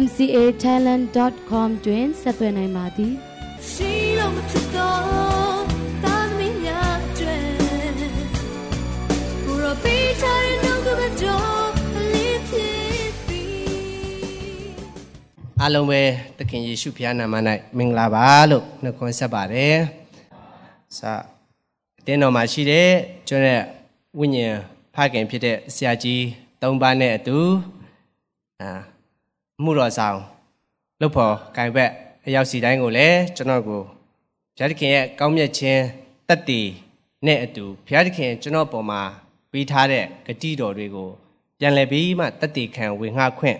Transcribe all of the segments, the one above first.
mcatalent.com တွင်ဆက်သွယ်နိုင်ပါသည်ရှိလို့မဖြစ်တော့တာသမီးများကျွဲဘူရောပေးချင်နှုတ်ကပတော်လေးဖြစ်ပြီးအားလုံးပဲသခင်ယေရှုဖခင်နာမ၌မင်္ဂလာပါလို့နှုတ်ခွန်းဆက်ပါတယ်။စာအတင်းတော်မှာရှိတဲ့ကျွန်တော်ဝိညာဉ်ဖခင်ဖြစ်တဲ့ဆရာကြီး၃ပါးနဲ့အတူအာ မှုတော်ဆောင်လှုပ်ဖို့ကင်ဘက်အရောက်စီတိုင်းကိုလည်းကျွန်တော်ကိုဘုရားသခင်ရဲ့ကောင်းမြတ်ခြင်းတက်တည်နဲ့အတူဘုရားသခင်ကျွန်တော်ပေါ်မှာပေးထားတဲ့ဂတိတော်တွေကိုပြန်လည်ပြီးမှတက်တည်ခံဝင်ငှခွင့်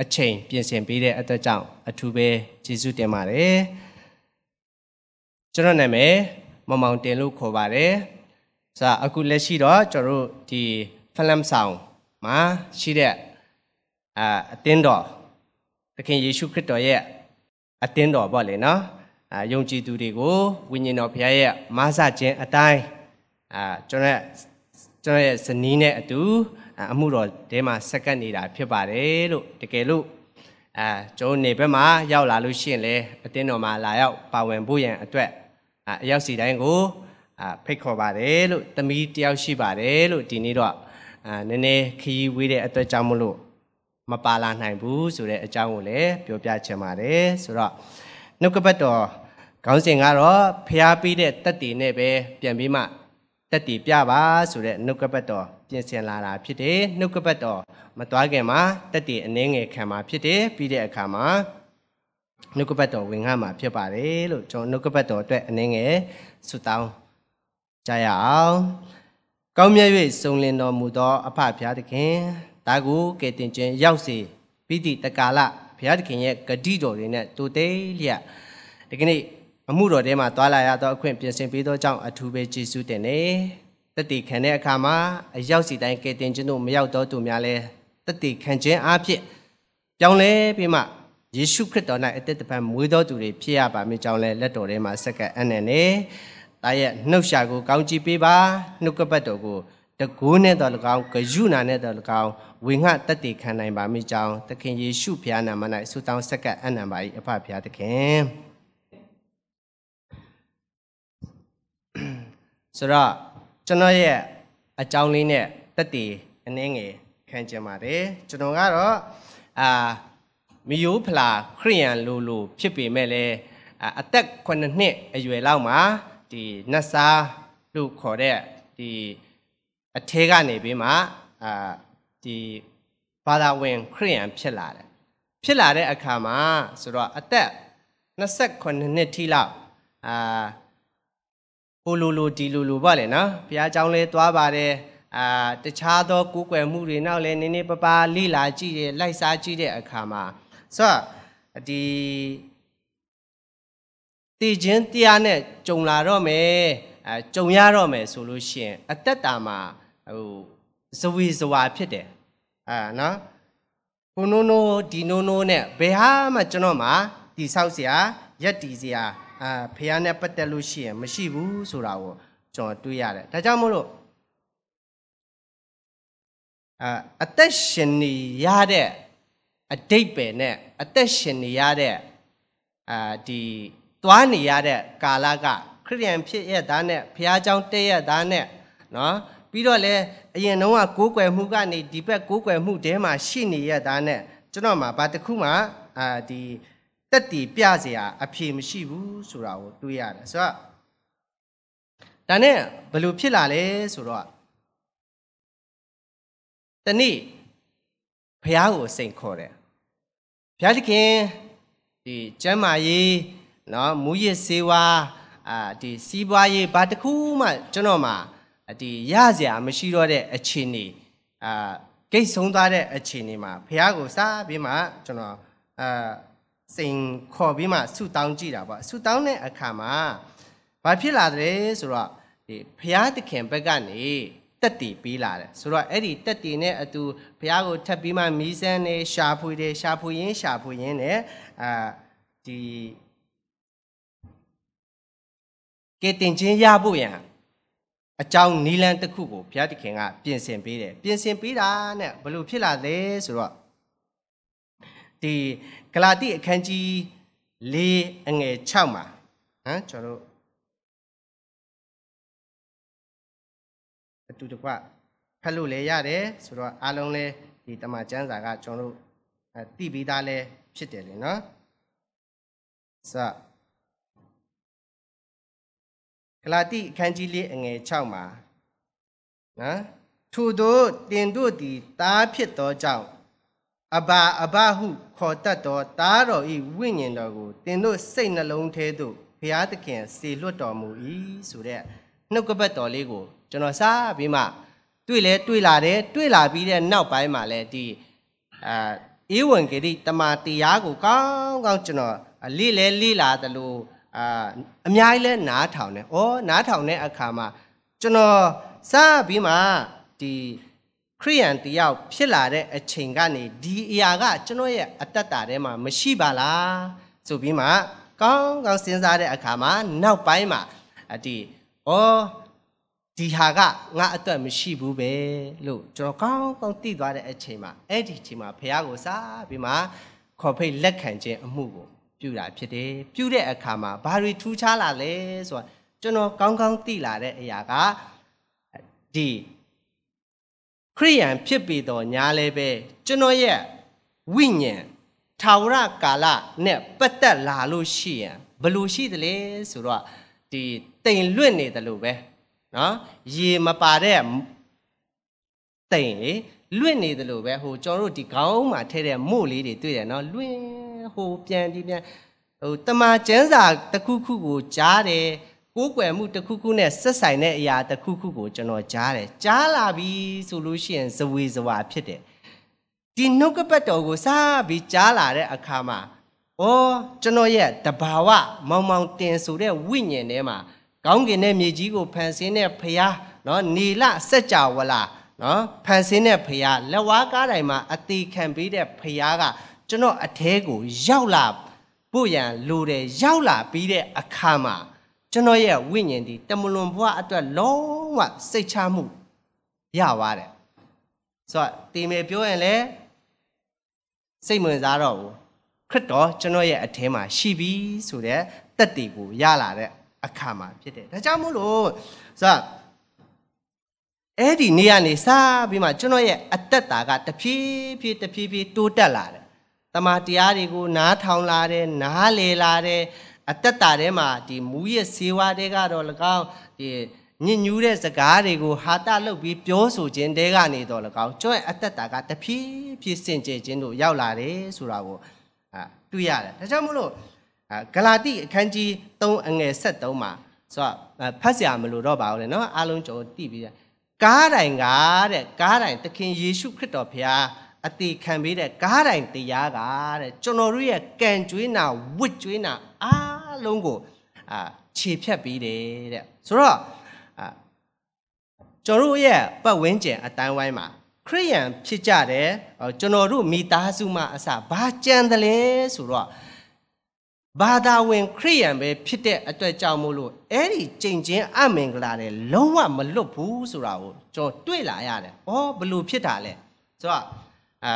အချိန်ပြင်ဆင်ပေးတဲ့အတွက်ကြောင့်အထူးပဲကျေးဇူးတင်ပါတယ်ကျွန်တော်နာမည်မမောင်တင်လို့ခေါ်ပါတယ်ဆိုတော့အခုလက်ရှိတော့ကျွန်တော်တို့ဒီဖလမ်ဆောင်မှာရှိတဲ့ အာအတင်းတော်သခင်ယေရှုခရစ်တော်ရဲ့အတင်းတော်ပေါ့လေနော်အာယုံကြည်သူတွေကိုဝိညာဉ်တော်ဘုရားရဲ့မဆခြင်းအတိုင်းအာကျွန်တော်ကျွန်တော်ရဲ့ဇနီးနဲ့အတူအမှုတော်ထဲမှာစက္ကန့်နေတာဖြစ်ပါတယ်လို့တကယ်လို့အာကျွန်တော်နေဘက်မှာရောက်လာလို့ရှိရင်လေအတင်းတော်မှာလာရောက်ပါဝင်ဖို့ရန်အတွက်အရောက်စီတိုင်းကိုအာဖိတ်ခေါ်ပါတယ်လို့တမီးတယောက်ရှိပါတယ်လို့ဒီနေ့တော့အာနည်းနည်းခရီးဝေးတဲ့အတွက်ကြောင့်မလို့ မပါလာနိုင်ဘူးဆိုတဲ့အကြောင်းကိုလည်းပြောပြချင်ပါတယ်ဆိုတော့နှုတ်ကပတ်တော်ခေါင်းစဉ်ကတော့ဖျားပြီးတဲ့တက်တည်နဲ့ပဲပြန်ပြီးမှတက်တည်ပြပါဆိုတဲ့နှုတ်ကပတ်တော်ပြင်ဆင်လာတာဖြစ်တယ်နှုတ်ကပတ်တော်မသွားခင်မှာတက်တည်အနှင်းငယ်ခံမှာဖြစ်တယ်ပြီးတဲ့အခါမှာနှုတ်ကပတ်တော်ဝင်ငှမှာဖြစ်ပါတယ်လို့ကျွန်တော်နှုတ်ကပတ်တော်အတွက်အနှင်းငယ်ဆုတောင်းကြရအောင်ကောင်းမြတ်၍စုံလင်တော်မူသောအဖဖျားသခင် ဒါကိုကဲတင်ခြင်းရောက်စေပြီးသည့်တကာလဘုရားသခင်ရဲ့ဂတိတော်တွေနဲ့တူသိလျက်ဒီကနေ့အမှုတော်ထဲမှာတွာလာရသောအခွင့်ပြင်ဆင်ပေးသောကြောင့်အထူးပဲကျေးဇူးတင်နေတတိခံတဲ့အခါမှာအရောက်စီတိုင်းကဲတင်ခြင်းတို့မရောက်တော့သူများလဲတတိခံခြင်းအဖြစ်ပြောင်းလဲပြီးမှယေရှုခရစ်တော်၌အသက်တပံမွေးတော်သူတွေဖြစ်ရပါမည်ကြောင်းလဲလက်တော်ထဲမှာစက္ကအနန္နေတာရဲ့နှုတ်ရှာကိုကောင်းကြည့်ပေးပါနှုတ်ကပတ်တော်ကိုတကူးနဲ့တော်၎င်းဂယုဏနဲ့တော်၎င်း ဝေငှတက်တည်ခံနိုင်ပါမိကြောင်းသခင်ယေရှုဖျားနာမ၌ဆုတောင်းဆက်ကအနံပါ၏အဖဖျားသခင်ဆိုတော့ကျွန်တော်ရဲ့အကြောင်းလေးနဲ့တက်တည်အနှင်းငယ်ခံကြပါတယ်ကျွန်တော်ကတော့အာမီယိုဖလာခရိယန်လိုလိုဖြစ်ပေမဲ့လည်းအသက်9နှစ်အရွယ်လောက်မှာဒီနတ်စားလို့ခေါ်တဲ့ဒီအထဲကနေပြီးမှအာ ဒီဘာသာဝင်ခရိယန်ဖြစ်လာတယ်ဖြစ်လာတဲ့အခါမှာဆိုတော့အသက်28နှစ်ထိလောက်အာဟိုလိုလိုဒီလိုလိုပါလေနော်ဘုရားကျောင်းလဲသွားပါတယ်အာတခြားသောကိုးကွယ်မှုတွေနောက်လဲနည်းနည်းပပလိလာကြည့်တယ်လိုက်စားကြည့်တဲ့အခါမှာဆိုတော့ဒီတည်ခြင်းတရားနဲ့ကြုံလာတော့မယ်အဲကြုံရတော့မယ်ဆိုလို့ရှိရင်အသက်တာမှာဟို ဇဝေဇဝါဖြစ်တယ်အာနော်ကိုနိုးနိုးဒီနိုးနိုးနဲ့ဘယ်ဟာမှကျွန်တော်မှာတီဆောက်เสียရက်တီเสียအာဖះနဲ့ပတ်သက်လို့ရှိရင်မရှိဘူးဆိုတာကိုကျွန်တော်တွေးရတယ်ဒါကြောင့်မို့လို့အာအသက်ရှင်နေရတဲ့အတိတ်ပဲနဲ့အသက်ရှင်နေရတဲ့အာဒီသွားနေရတဲ့ကာလကခရိယန်ဖြစ်ရတာနဲ့ဘုရားကျောင်းတည့်ရတာနဲ့နော် ပြီးတော့လည်းအရင်တုန်းကကိုးကွယ်မှုကနေဒီဘက်ကိုးကွယ်မှုတဲမှာရှိနေရတာနဲ့ကျွန်တော်မှာဘာတစ်ခုမှအာဒီတက်တီပြเสียအဖြေမရှိဘူးဆိုတာကိုတွေးရတယ်ဆိုတော့ဒါနဲ့ဘယ်လိုဖြစ်လာလဲဆိုတော့တနေ့ဘုရားကိုစိန်ခေါ်တယ်ဘုရားသခင်ဒီကျမ်းမာရေးနော်မူရစ်စေဝါအာဒီစီးပွားရေးဘာတစ်ခုမှကျွန်တော်မှာ ဒီရစရာမရှိတော့တဲ့အခြေအနေအာဂိတ်ဆုံးသွားတဲ့အခြေအနေမှာဖះကိုစားပြီးမှကျွန်တော်အာစိန်ခေါ်ပြီးမှဆူတောင်းကြည့်တာပေါ့ဆူတောင်းတဲ့အခါမှာဘာဖြစ်လာတယ်ဆိုတော့ဒီဘုရားသခင်ဘက်ကနေတက်တီပေးလာတယ်ဆိုတော့အဲ့ဒီတက်တီနဲ့အတူဘုရားကိုထပ်ပြီးမှမီးစမ်းနေရှာဖွေတယ်ရှာဖွေရင်းရှာဖွေရင်းနဲ့အာဒီကဲတင်ချင်းရဖို့ရန် အကြောင်းနီလန်တစ်ခုကိုဘုရားသခင်ကပြင်ဆင်ပေးတယ်ပြင်ဆင်ပေးတာနဲ့ဘယ်လိုဖြစ်လာလဲဆိုတော့ဒီဂလာတိအခန်းကြီး၄အငယ်6မှာဟမ်ကျွန်တော်တို့အတူတကွဖတ်လို့လည်းရတယ်ဆိုတော့အားလုံးလည်းဒီတမန်ကျမ်းစာကကျွန်တော်တို့အဲတည်ပြီးသားလည်းဖြစ်တယ်လေနော်စ လာတိအခန်းကြီး၄အငယ်6မှာနော်ထို့သောတင်တို့သည်တားဖြစ်သောကြောင့်အဘာအဘဟုခေါ်တတ်သောတားတော်ဤဝိညာဉ်တော်ကိုတင်တို့စိတ်နှလုံးထဲသို့ဘုရားသခင်စေလွတ်တော်မူ၏ဆိုတဲ့နှုတ်ကပတ်တော်လေးကိုကျွန်တော်စားပြီးမှတွေ့လဲတွေ့လာတယ်တွေ့လာပြီးတဲ့နောက်ပိုင်းမှာလဲဒီအာဧဝံဂေလိတမန်တရားကိုကောင်းကောင်းကျွန်တော်လေ့လဲလေ့လာသလို အာအများကြီးလဲနားထောင်တယ်။ဩနားထောင်တဲ့အခါမှာကျွန်တော်စားပြီးမှဒီခရိယန်တယောက်ဖြစ်လာတဲ့အချိန်ကနေဒီအရာကကျွန်တော်ရဲ့အတ္တတာထဲမှာမရှိပါလားဆိုပြီးမှကောင်းကောင်းစဉ်းစားတဲ့အခါမှာနောက်ပိုင်းမှာအဒီဩဒီဟာကငါအတွက်မရှိဘူးပဲလို့ကျွန်တော်ကောင်းကောင်းသိသွားတဲ့အချိန်မှာအဲ့ဒီအချိန်မှာဖះကိုစားပြီးမှခေါ်ဖိတ်လက်ခံခြင်းအမှုကို ပြူတာဖြစ်တယ်ပြူတဲ့အခါမှာဘာတွေထူးခြားလာလဲဆိုတာကျွန်တော်ကောင်းကောင်းသိလာတဲ့အရာကဒီခရိယန်ဖြစ်ပေတော့ညာလည်းပဲကျွန်တော်ရဲ့ဝိညာဉ်ထာဝရကာလနဲ့ပတ်သက်လာလို့ရှိရင်ဘယ်လိုရှိသလဲဆိုတော့ဒီတိမ်လွတ်နေတယ်လို့ပဲနော်ရေမပါတဲ့တိမ်လေလွတ်နေတယ်လို့ပဲဟိုကျွန်တော်တို့ဒီခေါင်းမှာထဲတဲ့မို့လေးတွေတွေ့တယ်နော်လွင့် ဟိုပြန်ဒီပြန်ဟိုတမန်ကျမ်းစာတစ်ခုခုကိုကြားတယ်ကိုးကွယ်မှုတစ်ခုခုနဲ့ဆက်ဆိုင်တဲ့အရာတစ်ခုခုကိုကျွန်တော်ကြားတယ်ကြားလာပြီဆိုလို့ရှိရင်ဇဝေဇဝါဖြစ်တယ်ဒီနှုတ်ကပတ်တော်ကိုစားပြီးကြားလာတဲ့အခါမှာဩကျွန်တော်ရဲ့တဘာဝမောင်မောင်တင်ဆိုတဲ့ဝိညာဉ်ထဲမှာကောင်းကင်နဲ့မြေကြီးကိုဖန်ဆင်းတဲ့ဖရာနော်နေလစัจ java လာနော်ဖန်ဆင်းတဲ့ဖရာလက်ဝါးကားတိုင်မှာအသေးခံပေးတဲ့ဖရာက ကျွန်တော်အထဲကိုရောက်လာဖို့ရန်လိုတယ်ရောက်လာပြီးတဲ့အခါမှာကျွန်တော်ရဲ့ဝိညာဉ်ဒီတမလွန်ဘွားအတွက်လုံးဝစိတ်ချမှုရသွားတယ်ဆိုတော့တီမေပြောရင်လည်းစိတ်ဝင်စားတော့ဘူးခရစ်တော်ကျွန်တော်ရဲ့အထဲမှာရှိပြီဆိုတဲ့တက်တီကိုရလာတဲ့အခါမှာဖြစ်တယ်ဒါကြောင့်မို့လို့ဆိုတော့အဲ့ဒီနေရာနေစပြီးမှကျွန်တော်ရဲ့အသက်တာကတဖြည်းဖြည်းတဖြည်းဖြည်းတိုးတက်လာတယ် တမန်တရားတွေကိုနားထောင်လာတယ်နားလေလာတယ်အသက်တာထဲမှာဒီမူရဲ့စေဝါတွေကတော့၎င်းဒီညဉ့်ညူးတဲ့စကားတွေကိုဟာတလုပ်ပြီးပြောဆိုခြင်းတဲကနေတော့၎င်းကျွဲ့အသက်တာကတဖြည်းဖြည်းစင်ကြယ်ခြင်းတို့ရောက်လာတယ်ဆိုတာကိုအာတွေ့ရတယ်ဒါကြောင့်မို့လို့ဂလာတိအခန်းကြီး3အငယ်73မှာဆိုတော့ဖတ်စရာမလိုတော့ပါဘူးလေနော်အားလုံးကျွန်တော်သိပြီးကားတိုင်ကတဲ့ကားတိုင်သခင်ယေရှုခရစ်တော်ဖျား အတိခံပေးတဲ့ကားတိုင်တရားကတဲ့ကျွန်တော်တို့ရဲ့ကံကြွေးနာဝစ်ကြွေးနာအားလုံးကိုအာခြေဖြတ်ပေးတယ်တဲ့ဆိုတော့အာကျွန်တော်တို့ရဲ့ပတ်ဝန်းကျင်အတိုင်းဝိုင်းမှာခရိယန်ဖြစ်ကြတယ်ကျွန်တော်တို့မိသားစုမှအစဘာကြံတယ်လဲဆိုတော့ဘာသာဝင်ခရိယန်ပဲဖြစ်တဲ့အတွက်ကြောင့်မို့လို့အဲ့ဒီကြင်ချင်းအမင်္ဂလာတွေလုံးဝမလွတ်ဘူးဆိုတာကိုကျွန်တော်တွေ့လာရတယ်။အော်ဘလို့ဖြစ်တာလဲ။ဆိုတော့ အာ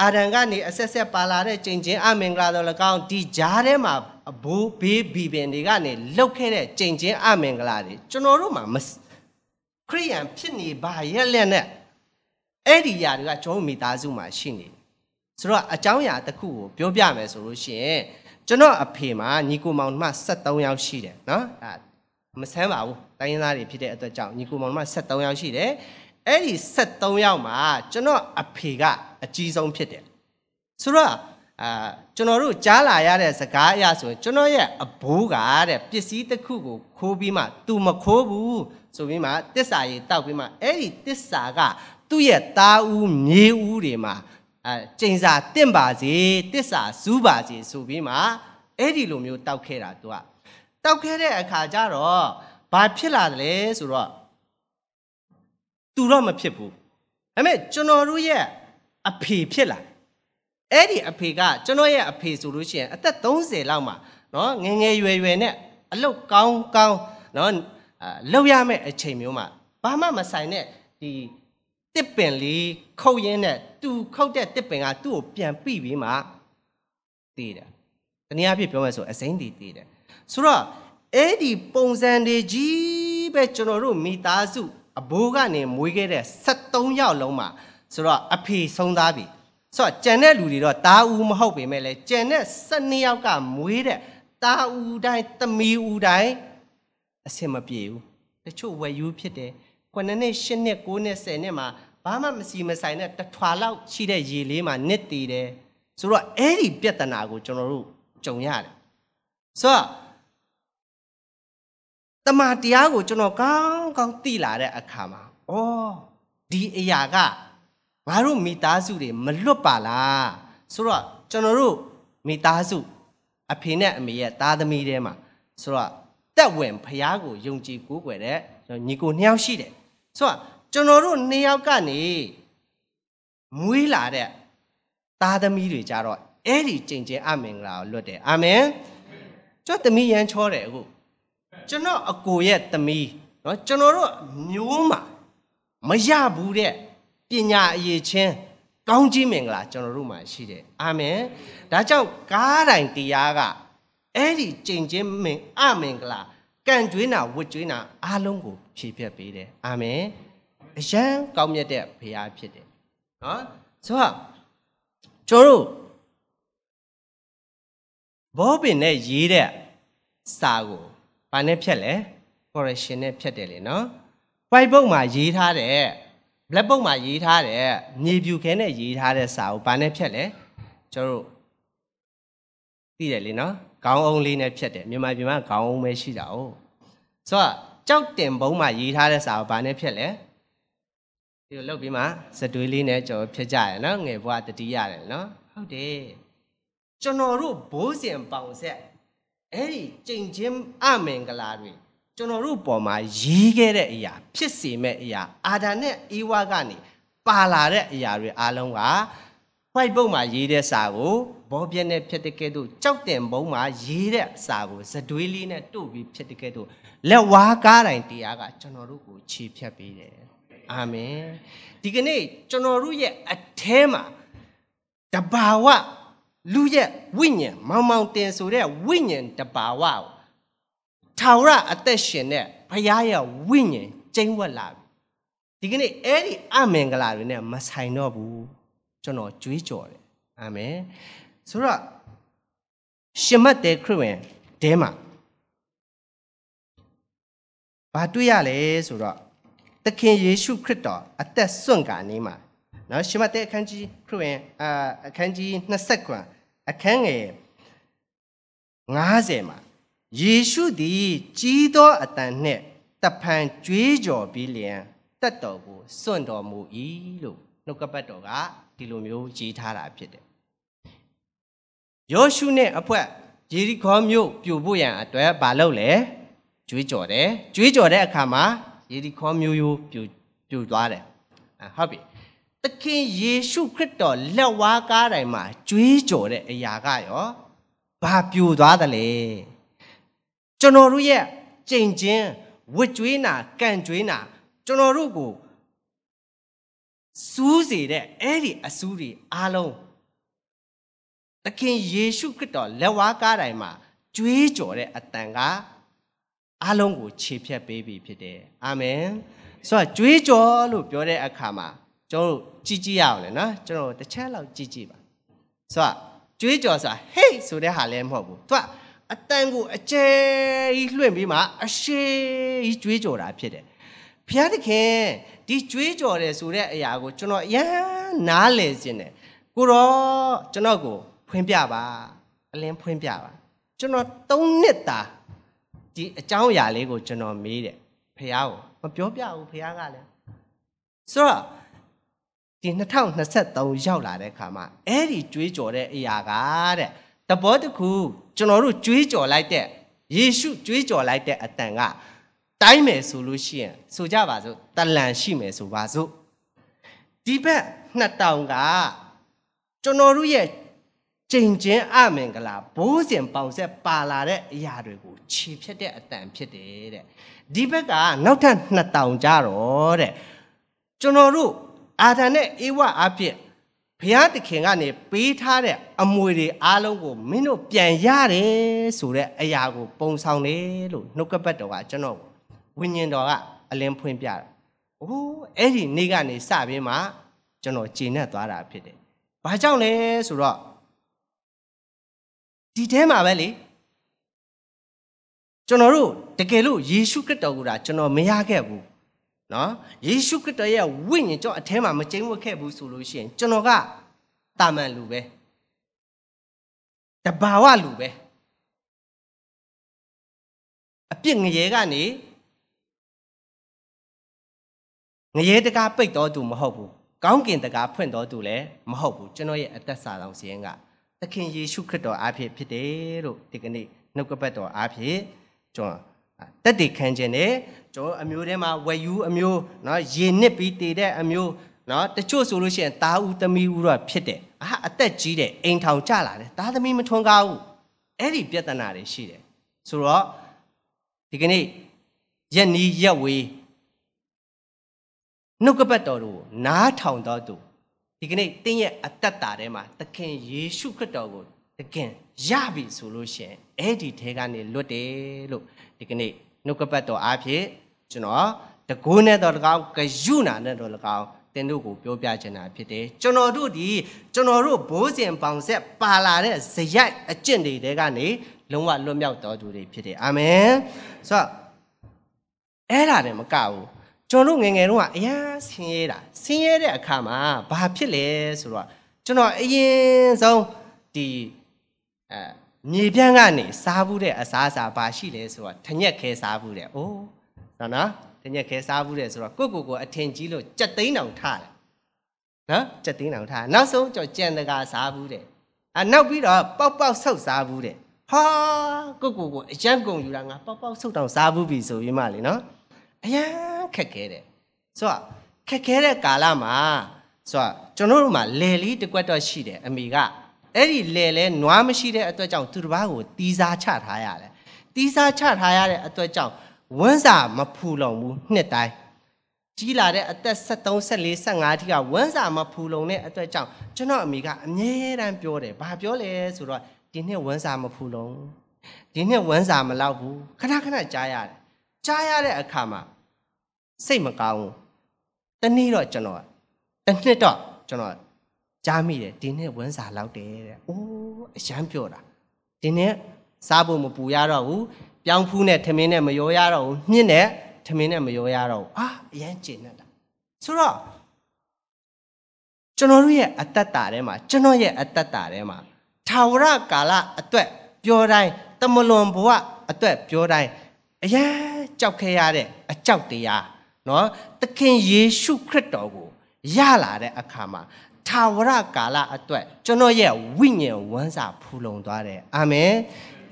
အာရန်ကနေအဆက်ဆက်ပါလာတဲ့ကြင်ချင်းအမင်္ဂလာတော်၎င်းဒီကြားထဲမှာအဘိုးဘေးဘီပင်တွေကနေလှုပ်ခဲ့တဲ့ကြင်ချင်းအမင်္ဂလာတွေကျွန်တော်တို့မှာမခရိယန်ဖြစ်နေပါရဲ့လက်နဲ့အဲ့ဒီຢာတွေကကျွန်တော်မိသားစုမှာရှိနေတယ်ဆိုတော့အကြောင်းအရာတစ်ခုကိုပြောပြမယ်ဆိုလို့ရှိရင်ကျွန်တော်အဖေမှာညီကိုမောင်မှ73ယောက်ရှိတယ်နော်အဲမဆန်းပါဘူးတိုင်းရင်းသားတွေဖြစ်တဲ့အတွက်ကြောင့်ညီကိုမောင်မှ73ယောက်ရှိတယ် အဲ့ဒီ73ယောက်မှာကျွန်တော်အဖေကအကြီးဆုံးဖြစ်တယ်ဆိုတော့အာကျွန်တော်တို့ကြားလာရတဲ့စကားအရဆိုရင်ကျွန်တော်ရဲ့အဘိုးကတဲ့ပစ္စည်းတစ်ခုကိုခိုးပြီးမှ तू မခိုးဘူးဆိုပြီးမှတစ္ဆာရေးတောက်ပြီးမှအဲ့ဒီတစ္ဆာကသူ့ရဲ့သားဦးမြေဦးတွေမှာအဲကျိန်စာတင့်ပါစေတစ္ဆာစူးပါစေဆိုပြီးမှအဲ့ဒီလိုမျိုးတောက်ခဲ့တာသူကတောက်ခဲ့တဲ့အခါကျတော့ဘာဖြစ်လာတယ်လဲဆိုတော့ သူတော့မဖြစ်ဘူးဒါပေမဲ့ကျွန်တော်တို့ရဲ့အဖေဖြစ်လာအဲ့ဒီအဖေကကျွန်တော်ရဲ့အဖေဆိုလို့ရှိရင်အသက်30လောက်မှာနော်ငယ်ငယ်ရွယ်ရွယ်နဲ့အလုတ်ကောင်းကောင်းနော်အာလောက်ရမယ့်အချိန်မျိုးမှာဘာမှမဆိုင်တဲ့ဒီတစ်ပင်လေးခုတ်ရင်းနဲ့သူခုတ်တဲ့တစ်ပင်ကသူ့ကိုပြန်ပြိပြီးမှတည်တယ်တနည်းအားဖြင့်ပြောမယ်ဆိုအစိမ့်တည်တည်တယ်ဆိုတော့အဲ့ဒီပုံစံတွေကြီးပဲကျွန်တော်တို့မိသားစု အဘိုးကနေမွေးခဲ့တဲ့73ယောက်လုံးမှာဆိုတော့အဖေဆုံးသားပြီဆိုတော့ကြံတဲ့လူတွေတော့တာဦးမဟုတ်ပေမဲ့လေကြံတဲ့12ယောက်ကမွေးတဲ့တာဦးတိုင်းသမီးဦးတိုင်းအဆင်မပြေဘူးတချို့ဝယ်ယူဖြစ်တယ်9နှစ်10နှစ်9နှစ်10နှစ်မှာဘာမှမစီမဆိုင်တဲ့တထွာလောက်ရှိတဲ့ရေလေးမှာနစ်တည်တယ်ဆိုတော့အဲ့ဒီပြဿနာကိုကျွန်တော်တို့ကြုံရတယ်ဆိုတော့ တမန်တရားကိုကျွန်တော်ကောင်းကောင်းသိလာတဲ့အခါမှာဩဒီအရာကငါတို့မိသားစုတွေမလွတ်ပါလားဆိုတော့ကျွန်တော်တို့မိသားစုအဖေနဲ့အမေရဲ့သားသမီးတွေမှာဆိုတော့တက်ဝင်ဖះကိုယုံကြည်ကိုးကွယ်တဲ့ညီကိုနှစ်ယောက်ရှိတယ်ဆိုတော့ကျွန်တော်တို့နှစ်ယောက်ကနေမွေးလာတဲ့သားသမီးတွေကြတော့အဲ့ဒီကြင်ကျင်အမင်္ဂလာကိုလွတ်တယ်အာမင်ကျွန်တော်သမီးရန်ချောတယ်အခု ကျွန်တော်အကိုရဲ့သမီးနော်ကျွန်တော်တို့မျိုးမှာမရဘူးတဲ့ပညာအရေးချင်းကောင်းကြီးမင်္ဂလာကျွန်တော်တို့မှာရှိတယ်အာမင်ဒါကြောင့်ကားတိုင်းတရားကအဲ့ဒီကြင်ချင်းမင်အမင်္ဂလာကန့်ကျွေးနာဝတ်ကျွေးနာအားလုံးကိုဖြည့်ပြတ်ပေးတယ်အာမင်အရန်ကောင်းမြတ်တဲ့ဘုရားဖြစ်တယ်နော်ဆိုတော့ကျွန်တော်တို့ဘောပင်နဲ့ရေးတဲ့စာကို ဘာနဲ့ဖြတ်လဲ correction နဲ့ဖြတ်တယ်လေနော် white book မှာရေးထားတဲ့ black book မှာရေးထားတဲ့မြေပြူခဲနဲ့ရေးထားတဲ့စာကိုဘာနဲ့ဖြတ်လဲကျွန်တော်တို့သိတယ်လေနော်ခေါင်းအုံးလေးနဲ့ဖြတ်တယ်မြန်မာပြည်မှာခေါင်းအုံးပဲရှိတာ哦ဆိုတော့ကြောက်တင်ဘုံမှာရေးထားတဲ့စာကိုဘာနဲ့ဖြတ်လဲဒီလိုလုပ်ပြီးမှစတွေးလေးနဲ့ကျွန်တော်ဖြတ်ကြရနော်ငယ်ဘွားတတိရတယ်နော်ဟုတ်တယ်ကျွန်တော်တို့ဘိုးစဉ်ပေါင်ဆက် အဲ့ဒီကြင်ချင်းအမင်္ဂလာတွေကျွန်တော်တို့ပေါ်မှာရေးခဲ့တဲ့အရာ ဖြစ်စေမဲ့အရာအာဒါနဲ့အေဝါကနေပါလာတဲ့အရာတွေအားလုံးက white book မှာရေးတဲ့စာကိုဘောပြက်နဲ့ဖြတ်တဲ့ကဲ့သို့ကြောက်တင်ဘုံမှာရေးတဲ့စာကိုဇတွေးလေးနဲ့တို့ပြီးဖြတ်တဲ့ကဲ့သို့လက်ဝါးကားတိုင်းတရားကကျွန်တော်တို့ကိုခြေဖြတ်ပေးတယ်အာမင်ဒီကနေ့ကျွန်တော်တို့ရဲ့အထဲမှာတဘာဝ လူရဲ့ဝိညာဉ်မောင်မောင်တင်ဆိုတဲ့ဝိညာဉ်တဘာဝကိုထာဝရအသက်ရှင်တဲ့ဘုရားရဲ့ဝိညာဉ်ကျိန်းဝတ်လာပြီဒီကနေ့အဲ့ဒီအမင်္ဂလာတွေနဲ့မဆိုင်တော့ဘူးကျွန်တော်ကြွေးကြော်တယ်အာမင်ဆိုတော့ရှင်မတ်တဲ့ခရစ်ဝင်တဲမှာဘာတွေ့ရလဲဆိုတော့သခင်ယေရှုခရစ်တော်အသက်စွန့်ကာနေမှာနော်ရှင်မတ်တဲ့အခန်းကြီးခရစ်ဝင်အာအခန်းကြီး20ခွန် အခန်းငယ်90မှာယေရှုသည်ကြီးသောအတန်နှင့်တဖန်ကြွေးကြော်ပြီးလျင်တက်တော်ကိုစွန့်တော်မူ၏လို့နှုတ်ကပတ်တော်ကဒီလိုမျိုးရေးထားတာဖြစ်တယ်ယောရှုနဲ့အဖွဲယေရီခေါမြို့ပြိုဖို့ရန်အတွက်မလုပ်လဲကြွေးကြော်တယ်ကြွေးကြော်တဲ့အခါမှာယေရီခေါမြို့ရိုးပြိုပြိုသွားတယ်ဟုတ်ပြီ သခင်ယေရှုခရစ်တော်လက်ဝါးကားတိုင်းမှာကြွေးကြော်တဲ့အရာကရောဘာပြိုသွားတယ်လဲကျွန်တော်တို့ရဲ့ကြင်ချင်းဝစ်ကြွေးနာကန့်ကြွေးနာကျွန်တော်တို့ကိုစူးစေတဲ့အဲ့ဒီအစူးတွေအားလုံးသခင်ယေရှုခရစ်တော်လက်ဝါးကားတိုင်းမှာကြွေးကြော်တဲ့အတန်ကအားလုံးကိုခြေဖြတ်ပေးပြီဖြစ်တယ်အာမင်ဆိုတော့ကြွေးကြော်လို့ပြောတဲ့အခါမှာ ကျွန်တော်တို့ကြည်ကြည့်ရအောင်လေနော်ကျွန်တော်တစ်ချက်လောက်ကြည့်ကြည့်ပါဆိုတော့ကြွေးကြော်ဆိုတာဟေးဆိုတဲ့ဟာလည်းမဟုတ်ဘူးသူကအတန်ကိုအကျဲကြီးလွှင့်ပြီးမှအရှိကြီးကြွေးကြော်တာဖြစ်တယ်ဘုရားသခင်ဒီကြွေးကြော်တယ်ဆိုတဲ့အရာကိုကျွန်တော်အရန်နားလည်ခြင်းတယ်ကိုတော့ကျွန်တော်ကိုဖွင့်ပြပါအလင်းဖွင့်ပြပါကျွန်တော်၃နှစ်တာဒီအကြောင်းအရာလေးကိုကျွန်တော်မေးတယ်ဖះကိုမပြောပြဘူးဖះကလည်းဆိုတော့ ဒီဒီ2023ရောက်လာတဲ့ခါမှာအဲ့ဒီကြွေးကြော်တဲ့အရာကတဲ့တဘောတစ်ခုကျွန်တော်တို့ကြွေးကြော်လိုက်တဲ့ယေရှုကြွေးကြော်လိုက်တဲ့အတန်ကတိုင်းမယ်ဆိုလို့ရှိရင်ဆိုကြပါစို့တလန်ရှိမယ်ဆိုပါစို့ဒီဘက်2000ကကျွန်တော်တို့ရဲ့ကျင့်ချင်းအမင်္ဂလာဘိုးစဉ်ပေါင်ဆက်ပါလာတဲ့အရာတွေကိုခြေဖြတ်တဲ့အတန်ဖြစ်တယ်တဲ့ဒီဘက်ကနောက်ထပ်2000ကြတော့တဲ့ကျွန်တော်တို့ အာသန်နဲ့အေဝအဖြစ်ဘုရားသခင်ကနေပေးထားတဲ့အမွေတွေအားလုံးကိုမင်းတို့ပြန်ရတယ်ဆိုတဲ့အရာကိုပုံဆောင်တယ်လို့နှုတ်ကပတ်တော်ကကျွန်တော်ဝိညာဉ်တော်ကအလင်းဖွင့်ပြတယ်။အိုးအဲ့ဒီနေ့ကနေစပြီးမှကျွန်တော်ဂျင်းနဲ့သွားတာဖြစ်တယ်။ဘာကြောင့်လဲဆိုတော့ဒီထဲမှာပဲလေကျွန်တော်တို့တကယ်လို့ယေရှုခရစ်တော်ကကျွန်တော်မရခဲ့ဘူး နော်ယေရှုခရစ်တော်ရဲ့ဝိညာဉ်ကျွန်တော်အထဲမှာမကျင်းဝတ်ခဲ့ဘူးဆိုလို့ရှိရင်ကျွန်တော်ကတာမန်လူပဲတဘာဝလူပဲအပြစ်ငရေကနေငရေတကားပိတ်တော်သူမဟုတ်ဘူးကောင်းကင်တကားဖွင့်တော်သူလည်းမဟုတ်ဘူးကျွန်တော်ရဲ့အသက်စာဆောင်စီရင်ကသခင်ယေရှုခရစ်တော်အားဖြင့်ဖြစ်တယ်လို့ဒီကနေ့နှုတ်ကပတ်တော်အားဖြင့်ကျွန်တော်တက်တည်ခံခြင်းနဲ့ ကျွန်တော်အမျိုးထဲမှာဝယ်ယူအမျိုးเนาะရေနစ်ပြီးတည်တဲ့အမျိုးเนาะတချို့ဆိုလို့ရှိရင်တာဦးသမီးဦးတော့ဖြစ်တယ်အာအသက်ကြီးတယ်အိမ်ထောင်ကြလာတယ်သားသမီးမထွန်းကားဘူးအဲ့ဒီပြဿနာတွေရှိတယ်ဆိုတော့ဒီကနေ့ရက်နီးရက်ဝေးနှုတ်ကပတ်တော်တို့နားထောင်တော်သူဒီကနေ့တင်းရဲ့အသက်တာထဲမှာသခင်ယေရှုခရစ်တော်ကိုတခင်ရပြီဆိုလို့ရှိရင်အဲ့ဒီထဲကနေလွတ်တယ်လို့ဒီကနေ့နှုတ်ကပတ်တော်အားဖြင့် ကျွန်တော်တကိုးနဲ့တော်၎င်းဂယုနာနဲ့တော်၎င်းတင်တို့ကိုပြောပြချင်တာဖြစ်တယ်ကျွန်တော်တို့ဒီကျွန်တော်တို့ဘိုးစဉ်ပေါင်ဆက်ပါလာတဲ့ဇယိုက်အကျင့်တွေတဲကနေလုံးဝလွတ်မြောက်တော်သူတွေဖြစ်တယ်အာမင်ဆိုတော့အဲ့ဒါတည်းမကဘူးကျွန်တော်တို့ငယ်ငယ်တုန်းကအရန်ဆင်းရဲတာဆင်းရဲတဲ့အခါမှာဘာဖြစ်လဲဆိုတော့ကျွန်တော်အရင်ဆုံးဒီအဲမြေပြန့်ကနေစားဘူးတဲ့အစားအစာဘာရှိလဲဆိုတော့ထညက်ခဲစားဘူးတဲ့။အိုး နော်နော်ထညက်ခဲစားဘူးတဲ့ဆိုတော့ကိုကိုကိုအထင်ကြီးလို့ကြက်သိန်းတောင်ထားတယ်။နော်ကြက်သိန်းတောင်ထားနောက်ဆုံးကျကြံတကာစားဘူးတဲ့။အနောက်ပြီးတော့ပေါက်ပေါက်ဆုပ်စားဘူးတဲ့။ဟာကိုကိုကိုအရန်ကုန်ယူတာငါပေါက်ပေါက်ဆုပ်တောင်စားဘူးပြီဆိုပြီးမှလေနော်။အရန်ခက်ခဲတယ်။ဆိုတော့ခက်ခဲတဲ့ကာလမှာဆိုတော့ကျွန်တော်တို့မှာလယ်လေးတစ်ကွက်တော့ရှိတယ်အမိကအဲ့ဒီလေလဲနွားမရှိတဲ့အတွက်ကြောင့်သူတစ်ပါးကိုတီးစားချထားရတယ်တီးစားချထားရတဲ့အတွက်ကြောင့် ဝန်းစာမဖူလုံဘူးနှစ်တိုင်းကြီးလာတဲ့အသက်73 74 15ထိကဝန်းစာမဖူလုံတဲ့အတွက်ကြောင့်ကျွန်တော်အမိကအမြဲတမ်းပြောတယ်ဘာပြောလဲဆိုတော့ဒီနှစ်ဝန်းစာမဖူလုံဒီနှစ်ဝန်းစာမလောက်ဘူးခဏခဏကြားရတယ်ကြားရတဲ့အခါမှာစိတ်မကောင်းဘူးတနေ့တော့ကျွန်တော်တနှစ်တော့ကျွန်တော်ကြားမိတယ်ဒီနေ့ဝန်းစာလောက်တယ်တဲ့။အိုးအရန်ပြောတာ။ဒီနေ့စားဖို့မပူရတော့ဘူး။ ပြောင်းဖူးနဲ့ထမင်းနဲ့မရောရတော့ဘူး။ညှင်းနဲ့ထမင်းနဲ့မရောရတော့ဘူး။အာအရန်ကျဉ်နေတာ။ဆိုတော့ကျွန်တော်တို့ရဲ့အတ္တတာထဲမှာကျွန်တော်ရဲ့အတ္တတာထဲမှာထာဝရကာလအတွက်ပြောတိုင်းတမလွန်ဘဝအတွက်ပြောတိုင်းအရန်ကြောက်ခဲရတဲ့အကြောက်တရားเนาะသခင်ယေရှုခရစ်တော်ကိုရလာတဲ့အခါမှာထာဝရကာလအတွက်ကျွန်တော်ရဲ့ဝိညာဉ်ဝမ်းစာဖူလုံသွားတယ်အာမင်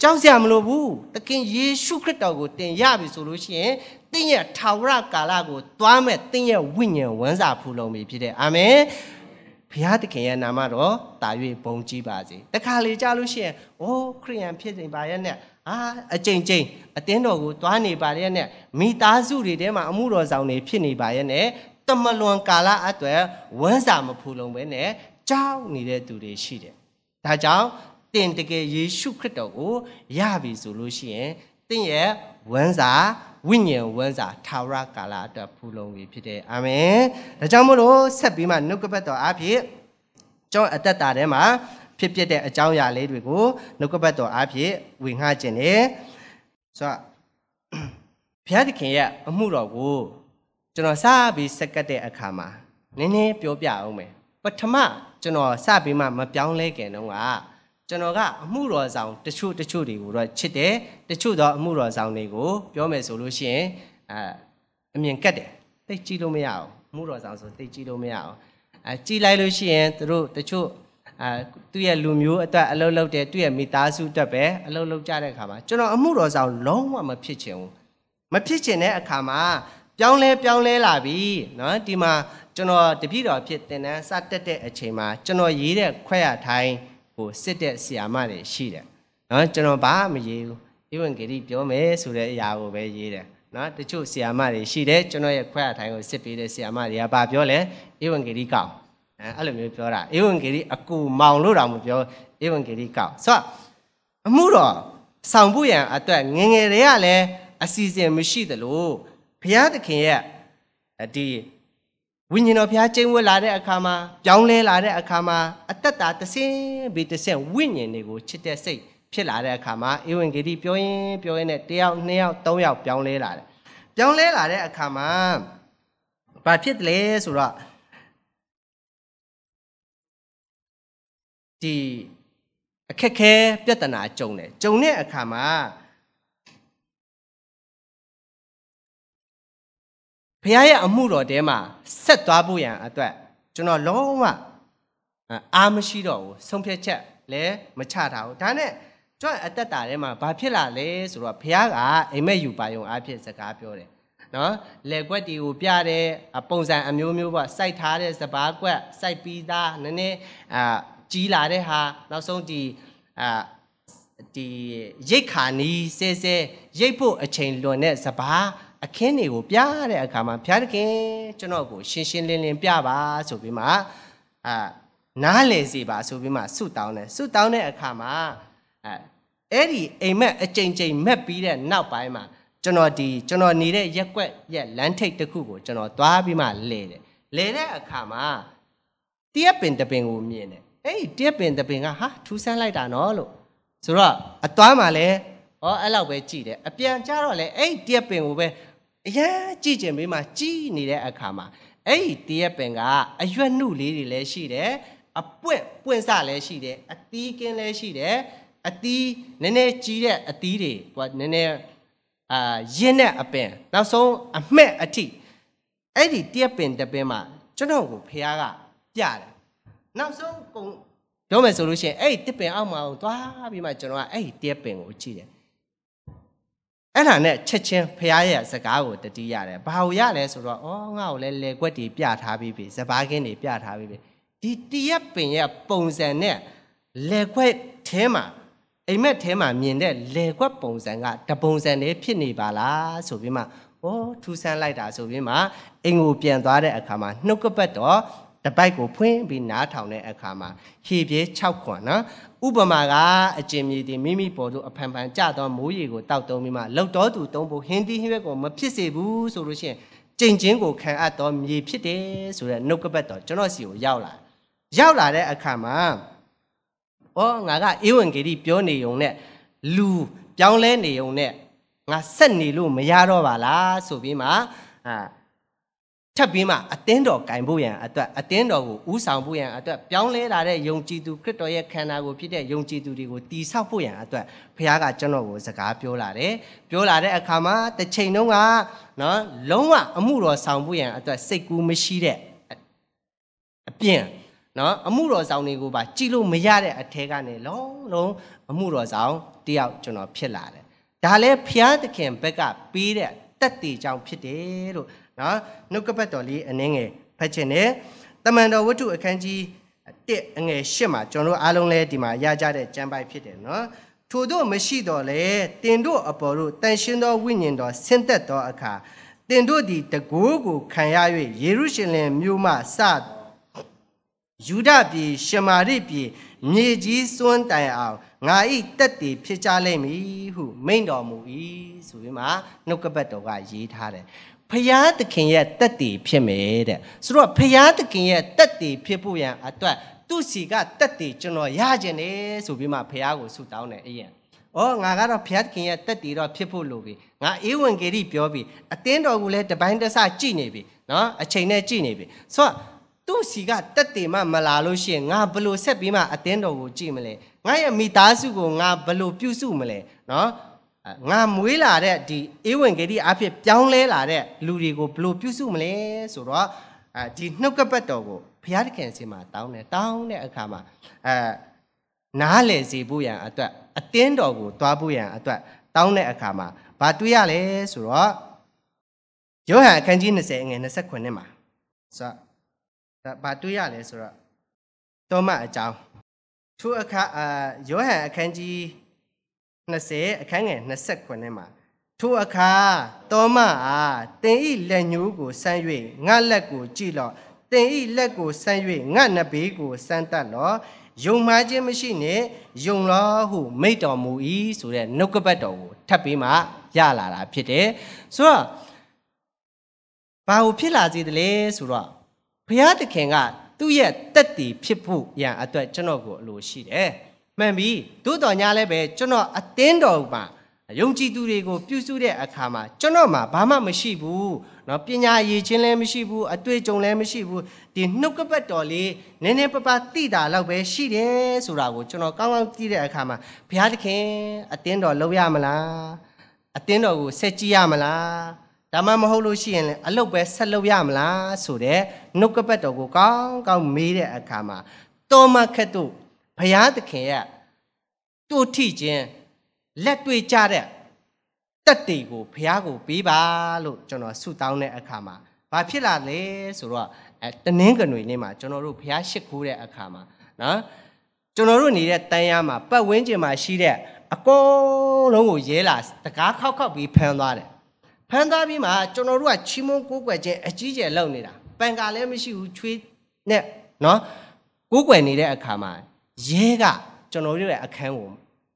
ကြောက်စရာမလိုဘူးသခင်ယေရှုခရစ်တော်ကိုတင်ရပြီဆိုလို့ရှိရင်သင်ရဲ့ထာဝရကာလကိုသွားမဲ့သင်ရဲ့ဝိညာဉ်ဝမ်းစာဖူလုံပြီဖြစ်တယ်အာမင်ဘုရားသခင်ရဲ့နာမတော်တာ၍ဘုံကြီးပါစေတခါလေကြားလို့ရှိရင်အိုးခရိယန်ဖြစ်နေပါရဲ့နဲ့အာအကျိန်ကျိန်အတင်းတော်ကိုသွားနေပါရဲ့နဲ့မိသားစုတွေထဲမှာအမှုတော်ဆောင်တွေဖြစ်နေပါရဲ့နဲ့တမလွန်ကာလအတွက်ဝမ်းစာမဖူလုံပဲနဲ့ကြောက်နေတဲ့သူတွေရှိတယ်။ဒါကြောင့် တင်တကယ်ယေရှုခရစ်တော်ကိုရပြီဆိုလို့ရှိရင်တင့်ရဲ့ဝမ်းစာဝိညာဉ်ဝမ်းစာထာဝရကာလအတွက်ဖူလုံပြီဖြစ်တယ်။အာမင်။ဒါကြောင့်မို့လို့ဆက်ပြီးမှနှုတ်ကပတ်တော်အဖြစ်ကျွန်တော်အသက်တာထဲမှာဖြစ်ပျက်တဲ့အကြောင်းအရာလေးတွေကိုနှုတ်ကပတ်တော်အဖြစ်ဝင်ငှခြင်းတယ်။ဆိုတော့ဘုရားသခင်ရဲ့အမှုတော်ကိုကျွန်တော်စပြီးစက်ကတ်တဲ့အခါမှာနည်းနည်းပြောပြအောင်မယ်ပထမကျွန်တော်စပြီးမှမပြောင်းလဲခင်တော့က ကျွန်တော်ကအမှုတော်ဆောင်တချို့တချို့တွေကိုတော့ချစ်တယ်တချို့တော့အမှုတော်ဆောင်တွေကိုပြောမယ်ဆိုလို့ရှိရင်အအမြင်ကတ်တယ်သိကြည့်လို့မရအောင်အမှုတော်ဆောင်ဆိုသိကြည့်လို့မရအောင် အဲကြည်လိုက်လို့ရှိရင်သူတို့တချို့အာသူ့ရဲ့လူမျိုးအတွက်အလုပ်လုပ်တယ်သူ့ရဲ့မိသားစုအတွက်ပဲအလုပ်လုပ်ကြတဲ့အခါမှာကျွန်တော်အမှုတော်ဆောင်လုံးဝမဖြစ်ချင်ဘူးမဖြစ်ချင်တဲ့အခါမှာပြောင်းလဲပြောင်းလဲလာပြီเนาะဒီမှာကျွန်တော်တပြည့်တော်ဖြစ်တင်တန်းစတက်တဲ့အချိန်မှာကျွန်တော်ရေးတဲ့ခွဲရထိုင်း ဟိုစစ်တဲ့ဆီယာမတွေရှိတယ်နော်ကျွန်တော်ဘာမရေးဘူးဧဝံဂေလိပြောမယ်ဆိုတဲ့အရာကိုပဲရေးတယ်နော်တချို့ဆီယာမတွေရှိတယ်ကျွန်တော်ရဲ့ခွဲအထိုင်ကိုစစ်ပေးတဲ့ဆီယာမတွေကဘာပြောလဲဧဝံဂေလိကောက်အဲ့လိုမျိုးပြောတာဧဝံဂေလိအကူမောင်လို့တောင်မပြောဧဝံဂေလိကောက်ဆိုတော့အမှုတော်ဆောင်ဖို့ရန်အတွက်ငငယ်တွေကလည်းအစီအစဉ်မရှိသလိုဘုရားသခင်ရဲ့ဒီ ဝိညာဉ်တော်ဘုရားကျင့်ဝတ်လာတဲ့အခါမှာပြောင်းလဲလာတဲ့အခါမှာအသက်တာတစ်ဆင်းပြီးတစ်ဆင့်ဝိညာဉ်တွေကိုချစ်တဲ့စိတ်ဖြစ်လာတဲ့အခါမှာဧဝံဂေလိပြောရင်ပြောရင်နဲ့တယောက်နှစ်ယောက်သုံးယောက်ပြောင်းလဲလာတယ်ပြောင်းလဲလာတဲ့အခါမှာဘာဖြစ်တယ်လဲဆိုတော့ဒီအခက်ခဲပြဿနာကြုံတယ်ကြုံတဲ့အခါမှာ ဘုရားရဲ့အမှုတော်ထဲမှာဆက်သွားဖို့ရန်အတွက်ကျွန်တော်လုံးဝအားမရှိတော့ဘူးဆုံးဖြတ်ချက်လည်းမချထားဘူးဒါနဲ့ကျွတ်အသက်တာထဲမှာဘာဖြစ်လာလဲဆိုတော့ဘုရားကအိမ်မက်ယူပါယုံအားဖြင့်စကားပြောတယ်နော်လေကွက်တီကိုပြတဲ့ပုံစံအမျိုးမျိုးပေါ့စိုက်ထားတဲ့စပားကွက်စိုက်ပြီးသားနည်းနည်းအာကြီးလာတဲ့ဟာနောက်ဆုံးဒီအာဒီရိတ်ခါနီးစဲစဲရိတ်ဖို့အချိန်လွန်တဲ့စပား အခင်းတွေကိုပြတဲ့အခါမှာဘုရားသခင်ကျွန်တော်ကိုရှင်းရှင်းလင်းလင်းပြပါဆိုပြီးမှအာနားလေစီပါဆိုပြီးမှဆုတောင်းတယ်ဆုတောင်းတဲ့အခါမှာအဲအဲ့ဒီအိမ်မက်အကြိမ်ကြိမ်မက်ပြီးတဲ့နောက်ပိုင်းမှာကျွန်တော်ဒီကျွန်တော်နေတဲ့ရက်ွက်ရဲ့လမ်းထိပ်တစ်ခုကိုကျွန်တော်သွားပြီးမှလဲတယ်လဲတဲ့အခါမှာတရက်ပင်တပင်ကိုမြင်တယ်အဲ့ဒီတရက်ပင်တပင်ကဟာထူးဆန်းလိုက်တာနော်လို့ဆိုတော့အသွားမှာလဲဩအဲ့လောက်ပဲကြည်တယ်အပြန်ကြတော့လဲအဲ့ဒီတရက်ပင်ကိုပဲ အရင်ကြည်ကျင်ပြီးမှကြီးနေတဲ့အခါမှာအဲ့ဒီတရက်ပင်ကအရွက်နှုလေးတွေလည်းရှိတယ်အပွင့်ပွင့်စလည်းရှိတယ်အသီးကင်းလည်းရှိတယ်အသီးနည်းနည်းကြီးတဲ့အသီးတွေဟိုနည်းနည်းအာရင်းတဲ့အပင်နောက်ဆုံးအမှက်အထိအဲ့ဒီတရက်ပင်တပင်မှာကျွန်တော်ကိုဖះကပြတယ်နောက်ဆုံးကုံပြောမယ်ဆိုလို့ရှိရင်အဲ့ဒီတစ်ပင်အောက်မှာသွားပြီးမှကျွန်တော်ကအဲ့ဒီတရက်ပင်ကိုကြည့်တယ် အဲ့ဒါနဲ့ချက်ချင်းဖះရဲ့စကားကိုတတိရတယ်ဘာလို့ရလဲဆိုတော့ဩငါ့ကိုလည်းလေကွက်တွေပြထားပြီးပြီစပားကင်းတွေပြထားပြီးပြီဒီတရက်ပင်ရဲ့ပုံစံနဲ့လေခွက်ထဲမှာအိမ်မက်ထဲမှာမြင်တဲ့လေခွက်ပုံစံကတပုံစံလေးဖြစ်နေပါလားဆိုပြီးမှဩထူဆန်းလိုက်တာဆိုပြီးမှအင်ကိုပြန်သွားတဲ့အခါမှာနှုတ်ကပတ်တော့ တပိုက်ကိုဖွင့်ပြီးနားထောင်တဲ့အခါမှာဟေပြေ6ခွန်နော်ဥပမာကအကျင်မြေတီမိမိပေါ်သို့အဖန်ဖန်ကြသောမိုးရေကိုတောက်တုံးပြီးမှလှုပ်တော်သူတုံးဖို့ဟင်းသီးဟင်းရွက်ကိုမဖြစ်စေဘူးဆိုလို့ရှိရင်ကြင်ချင်းကိုခံအပ်သောမြေဖြစ်တယ်ဆိုတဲ့နှုတ်ကပတ်တော်ကျွန်တော်စီကိုရောက်လာရောက်လာတဲ့အခါမှာဩငါကဧဝံဂေလိပြောနေုံနဲ့လူပြောင်းလဲနေုံနဲ့ငါဆက်နေလို့မရတော့ပါလားဆိုပြီးမှအာ ထပ်ပြီးမှအသင်းတော်ကင်ဖို့ရန်အတွက်အသင်းတော်ကိုဥဆောင်ဖို့ရန်အတွက်ပြောင်းလဲလာတဲ့ယုံကြည်သူခရစ်တော်ရဲ့ခန္ဓာကိုဖြစ်တဲ့ယုံကြည်သူတွေကိုတီဆောက်ဖို့ရန်အတွက်ဘုရားကကျွန်တော်ကိုစကားပြောလာတယ်ပြောလာတဲ့အခါမှာတစ်ချိန်လုံးကနော်လုံးဝအမှုတော်ဆောင်ဖို့ရန်အတွက်စိတ်ကူးမရှိတဲ့အပြင်နော်အမှုတော်ဆောင်တွေကိုပါကြည်လို့မရတဲ့အထဲကနေလုံးလုံးအမှုတော်ဆောင်တယောက်ကျွန်တော်ဖြစ်လာတယ်ဒါလည်းဘုရားသခင်ဘက်ကပေးတဲ့တက်တည်ကြောင့်ဖြစ်တယ်လို့ နော်နှုတ်ကပတ်တော်လေးအနည်းငယ်ဖတ်ချင်တယ်တမန်တော်ဝတ္ထုအခန်းကြီး1အငယ်8မှာကျွန်တော်အားလုံးလဲဒီမှာရကြတဲ့ကျမ်းပိုက်ဖြစ်တယ်နော်ထို့သောမရှိတော့လေတင်တို့အပေါ်တို့တန်ရှင်းသောဝိညာဉ်တော်ဆင်းသက်သောအခါတင်တို့သည်တကိုးကိုခံရ၍ယေရုရှလင်မြို့မှစယူဒပြည်ရှမာရိပြည်မြေကြီးစွန်းတိုင်အောင်ငါဤတက်တည်ဖြစ်ကြလိမ့်မည်ဟုမိန့်တော်မူ၏ဆိုပြီးမှနှုတ်ကပတ်တော်ကရေးထားတယ် ဖယားသခင်ရဲ့တက်တည်ဖြစ်မယ်တဲ့ဆိုတော့ဖယားသခင်ရဲ့တက်တည်ဖြစ်ဖို့ရန်အတွက်သူစီကတက်တည်ကျွန်တော်ရကျင်တယ်ဆိုပြီးမှဖယားကိုဆုတောင်းတယ်အရင်။အော်ငါကတော့ဖျားသခင်ရဲ့တက်တည်တော့ဖြစ်ဖို့လိုပြီ။ငါအေးဝင်ဂေရီပြောပြီ။အတင်းတော်ကလည်းတပိုင်းတစကြည့်နေပြီ။နော်အချိန်နဲ့ကြည့်နေပြီ။ဆိုတော့သူ့စီကတက်တည်မှမလာလို့ရှိရင်ငါဘလို့ဆက်ပြီးမှအတင်းတော်ကိုကြည့်မလဲ။ငါရဲ့မိသားစုကိုငါဘလို့ပြုစုမလဲ။နော် ငါမွေးလာတဲ့ဒီအေးဝင်ဂေရီအဖြစ်ပြောင်းလဲလာတဲ့လူတွေကိုဘလို့ပြုစုမလဲဆိုတော့အဲဒီနှုတ်ကပတ်တော်ကိုဘုရားသခင်စီမှာတောင်းတယ်တောင်းတဲ့အခါမှာအဲနားလေစေဖို့ရန်အတွက်အတင်းတော်ကိုသွားဖို့ရန်အတွက်တောင်းတဲ့အခါမှာဘာတွေ့ရလဲဆိုတော့ယောဟန်အခန်းကြီး20အငယ်29မှာဆိုတော့ဘာတွေ့ရလဲဆိုတော့တောမအကြောင်းထိုအခါအာယောဟန်အခန်းကြီး20 အခန်းငယ်29မှာထိုအခါတောမအားတင်ဤလက်ညှိုးကိုဆမ်း၍ငါလက်ကိုကြည့်လော့တင်ဤလက်ကိုဆမ်း၍ငါနဘေးကိုဆမ်းတတ်လော့ယုံမှားခြင်းမရှိနဲ့ယုံလောဟုမိတ်တော်မူ၏ဆိုတဲ့နှုတ်ကပတ်တော်ကိုထပ်ပြီးမှရလာတာဖြစ်တယ်ဆိုတော့ဘာလို့ဖြစ်လာစေသလဲဆိုတော့ဘုရားသခင်ကသူ့ရဲ့တက်တည်ဖြစ်ဖို့ရန်အတွက်ကျွန်တော်ကိုအလိုရှိတယ် မှန်ပြီသို့တော်ညာလည်းပဲကျွန်တော်အတင်းတော်မှာယုံကြည်သူတွေကိုပြုစုတဲ့အခါမှာကျွန်တော်မှာဘာမှမရှိဘူးเนาะပညာရည်ချင်းလည်းမရှိဘူးအတွေ့အကြုံလည်းမရှိဘူးဒီနှုတ်ကပတ်တော်လေးနည်းနည်းပပသိတာလောက်ပဲရှိတယ်ဆိုတာကိုကျွန်တော်ကောင်းကောင်းသိတဲ့အခါမှာဘုရားသခင်အတင်းတော်လုပ်ရမလားအတင်းတော်ကိုဆက်ကြည့်ရမလားဒါမှမဟုတ်လို့ရှိရင်လည်းအလုပ်ပဲဆက်လုပ်ရမလားဆိုတဲ့နှုတ်ကပတ်တော်ကိုကောင်းကောင်းမေးတဲ့အခါမှာတောမခက်တို့ ဘုရားသခင်ရဲ့တို့ထိခြင်းလက်တွေ့ကြတဲ့တက်တေကိုဘုရားကိုပေးပါလို့ကျွန်တော်ဆုတောင်းတဲ့အခါမှာဘာဖြစ်လာလဲဆိုတော့အဲတနင်းကနွေနေ့မှာကျွန်တော်တို့ဘုရားရှိခိုးတဲ့အခါမှာနော်ကျွန်တော်တို့နေတဲ့တန်းရမှာပတ်ဝန်းကျင်မှာရှိတဲ့အကုန်လုံးကိုရဲလာတကားခောက်ခောက်ပြီးဖမ်းသွားတယ်ဖမ်းသွားပြီးမှကျွန်တော်တို့ကချီမုန်းကိုးကွယ်ခြင်းအကြီးကျယ်လုပ်နေတာပန်ကာလည်းမရှိဘူးချွေးနဲ့နော်ကိုးကွယ်နေတဲ့အခါမှာ ရဲကကျွန်တော်တို့ရဲ့အခန်းကို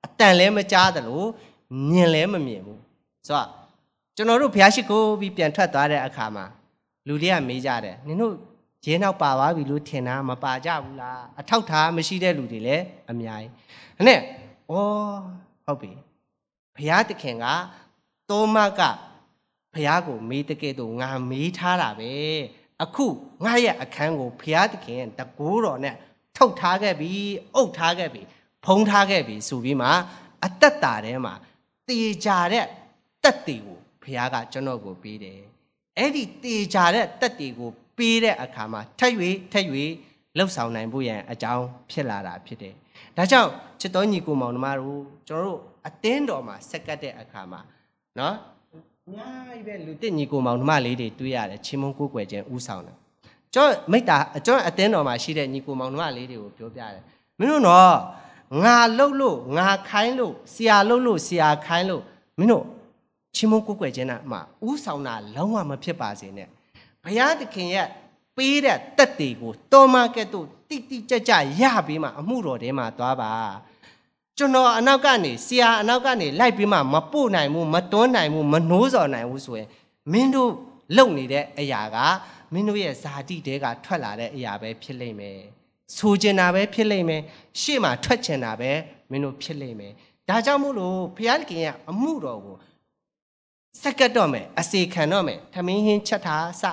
အတန်လည်းမကြားသလိုမြင်လည်းမမြင်ဘူးဆိုတော့ကျွန်တော်တို့ဘုရားရှိခိုးပြီးပြန်ထွက်သွားတဲ့အခါမှာလူတွေကမေးကြတယ်နင်တို့ရဲနောက်ပါသွားပြီလို့ထင်တာမပါကြဘူးလားအထောက်ထားမရှိတဲ့လူတွေလည်းအများကြီးဒါနဲ့ဩဟုတ်ပြီဘုရားသခင်ကတောမကဘုရားကိုမေးတကယ်တော့ငါမေးထားတာပဲအခုငါရဲ့အခန်းကိုဘုရားသခင်တကိုးတော်နဲ့ ထုတ်ထားခဲ့ပြီအုပ်ထားခဲ့ပြီဖုံးထားခဲ့ပြီဆိုပြီးမှအသက်တာထဲမှာတေကြတဲ့တက်တေကိုဘုရားကကျွန်တော်ကိုပေးတယ်အဲ့ဒီတေကြတဲ့တက်တေကိုပေးတဲ့အခါမှာထက်၍ထက်၍လှုပ်ဆောင်နိုင်ဖို့ရန်အကြောင်းဖြစ်လာတာဖြစ်တယ်ဒါကြောင့်ချစ်တော်ညီကိုမောင်နှမတို့ကျွန်တော်တို့အတင်းတော်မှာဆက်ကပ်တဲ့အခါမှာနော်အများကြီးပဲလူတစ်ညီကိုမောင်နှမလေးတွေတွေ့ရတယ်ချင်းမုန်းကိုးကွယ်ခြင်းဥဆောင်တယ် ကျွန်တော်မိတ္တာကျွန်တော်အတင်းတော်မှာရှိတဲ့ညီကိုမောင်နှမလေးတွေကိုပြောပြတယ်မင်းတို့တော့ငါလှုပ်လို့ငါခိုင်းလို့ဆရာလှုပ်လို့ဆရာခိုင်းလို့မင်းတို့ချင်းမုန်းကိုးကွယ်ခြင်းနဲ့မှဥဆောင်တာလုံးဝမဖြစ်ပါစေနဲ့ဘုရားသခင်ရဲ့ပေးတဲ့တက်တွေကိုတော်မကဲ့သို့တိတိကျကျရပြီးမှအမှုတော်ထဲမှာသွားပါကျွန်တော်အနောက်ကနေဆရာအနောက်ကနေလိုက်ပြီးမှမပို့နိုင်ဘူးမတွန်းနိုင်ဘူးမနှိုးစော်နိုင်ဘူးဆိုရင်မင်းတို့လုပ်နေတဲ့အရာက မင်းတို့ရဲ့ဇာတိတဲကထွက်လာတဲ့အရာပဲဖြစ်လိမ့်မယ်ဆိုကျင်တာပဲဖြစ်လိမ့်မယ်ရှေ့မှာထွက်ကျင်တာပဲမင်းတို့ဖြစ်လိမ့်မယ်ဒါကြောင့်မို့လို့ဘုရားခင်ရဲ့အမှုတော်ကိုစက္ကတ်တော့မယ်အစေခံတော့မယ်ထမင်းဟင်းချက်တာစ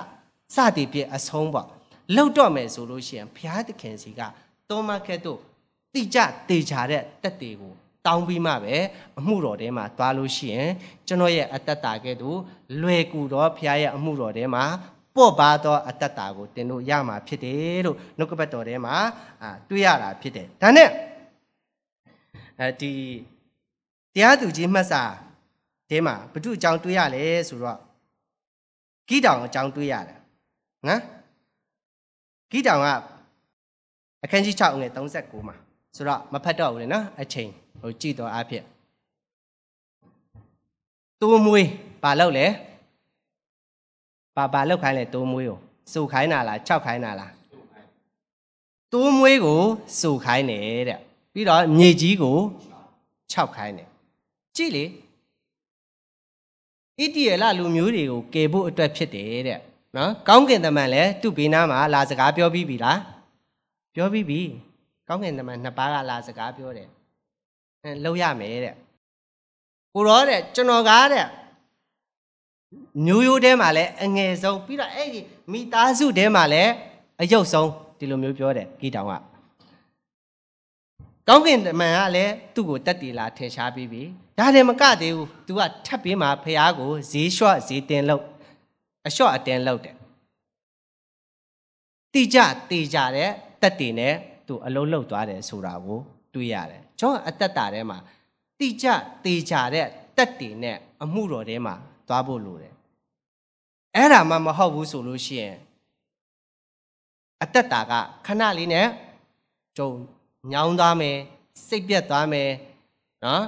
စသည်ဖြင့်အဆုံးပေါ့လောက်တော့မယ်ဆိုလို့ရှိရင်ဘုရားသခင်စီကတောမခက်တို့တိကျတေချာတဲ့တက်တွေကိုတောင်းပြီးမှပဲအမှုတော်ထဲမှာသွားလို့ရှိရင်ကျွန်တော်ရဲ့အတ္တတာကဲ့သို့လွယ်ကူတော့ဘုရားရဲ့အမှုတော်ထဲမှာ ပေါ့ပါသောအတ္တတာကိုတင်တို့ရမှာဖြစ်တယ်လို့နှုတ်ကပတ်တော်ထဲမှာအာတွေ့ရတာဖြစ်တယ်ဒါနဲ့အဲဒီတရားသူကြီးမှတ်စာထဲမှာဘု து အကြောင်းတွေ့ရလဲဆိုတော့ဂိတောင်အကြောင်းတွေ့ရတယ်နော်ဂိတောင်ကအခန်းကြီး6ငွေ39မှာဆိုတော့မဖတ်တော့ဘူးလေနော်အချိန်ဟိုကြည့်တော့အဖြစ်တိုးမွေးဘာလုပ်လဲ ဘာဘာလုပ်ခိုင်းလဲတိုးမွေးကိုစုခိုင်းတာလား၆ခိုင်းတာလားတိုးမွေးကိုစုခိုင်းတယ်တဲ့ပြီးတော့မြေကြီးကို၆ခိုင်းတယ်ကြည့်လေဣတိယလလူမျိုးတွေကိုကယ်ဖို့အတွက်ဖြစ်တယ်တဲ့နော်ကောင်းကင်တမန်လည်းသူ့ဘေးနားမှာလာစကားပြောပြီးပြီလားပြောပြီးပြီကောင်းကင်တမန်နှစ်ပါးကလာစကားပြောတယ်အဲလောက်ရမယ်တဲ့ကိုရောတဲ့ကျွန်တော်ကားတဲ့ မျိုးရိုးထဲမှာလည်းအငယ်ဆုံးပြီးတော့အဲ့ဒီမိသားစုထဲမှာလည်းအယုတ်ဆုံးဒီလိုမျိုးပြောတယ်ဂီတောင်ကကောင်းကင်တမန်ကလည်းသူ့ကိုတက်တီလာထင်ရှားပြီးပြီဒါတည်းမကသေးဘူး तू ကထပ်ပြီးမှဖះကိုဈေးလျှော့ဈေးတင်လို့အလျှော့အတင်းလောက်တယ်တိကျတေကြတဲ့တက်တွေနဲ့သူအလုံးလုံးသွားတယ်ဆိုတာကိုတွေ့ရတယ်ကျွန်တော်အသက်တာထဲမှာတိကျတေကြတဲ့တက်တွေနဲ့အမှုတော်ထဲမှာ သွားဖို့လိုတယ်အဲ့ဒါမှမဟုတ်ဘူးဆိုလို့ရှိရင်အသက်တာကခဏလေးနဲ့ကျုံညောင်းသွားမယ်စိတ်ပြတ်သွားမယ်နော်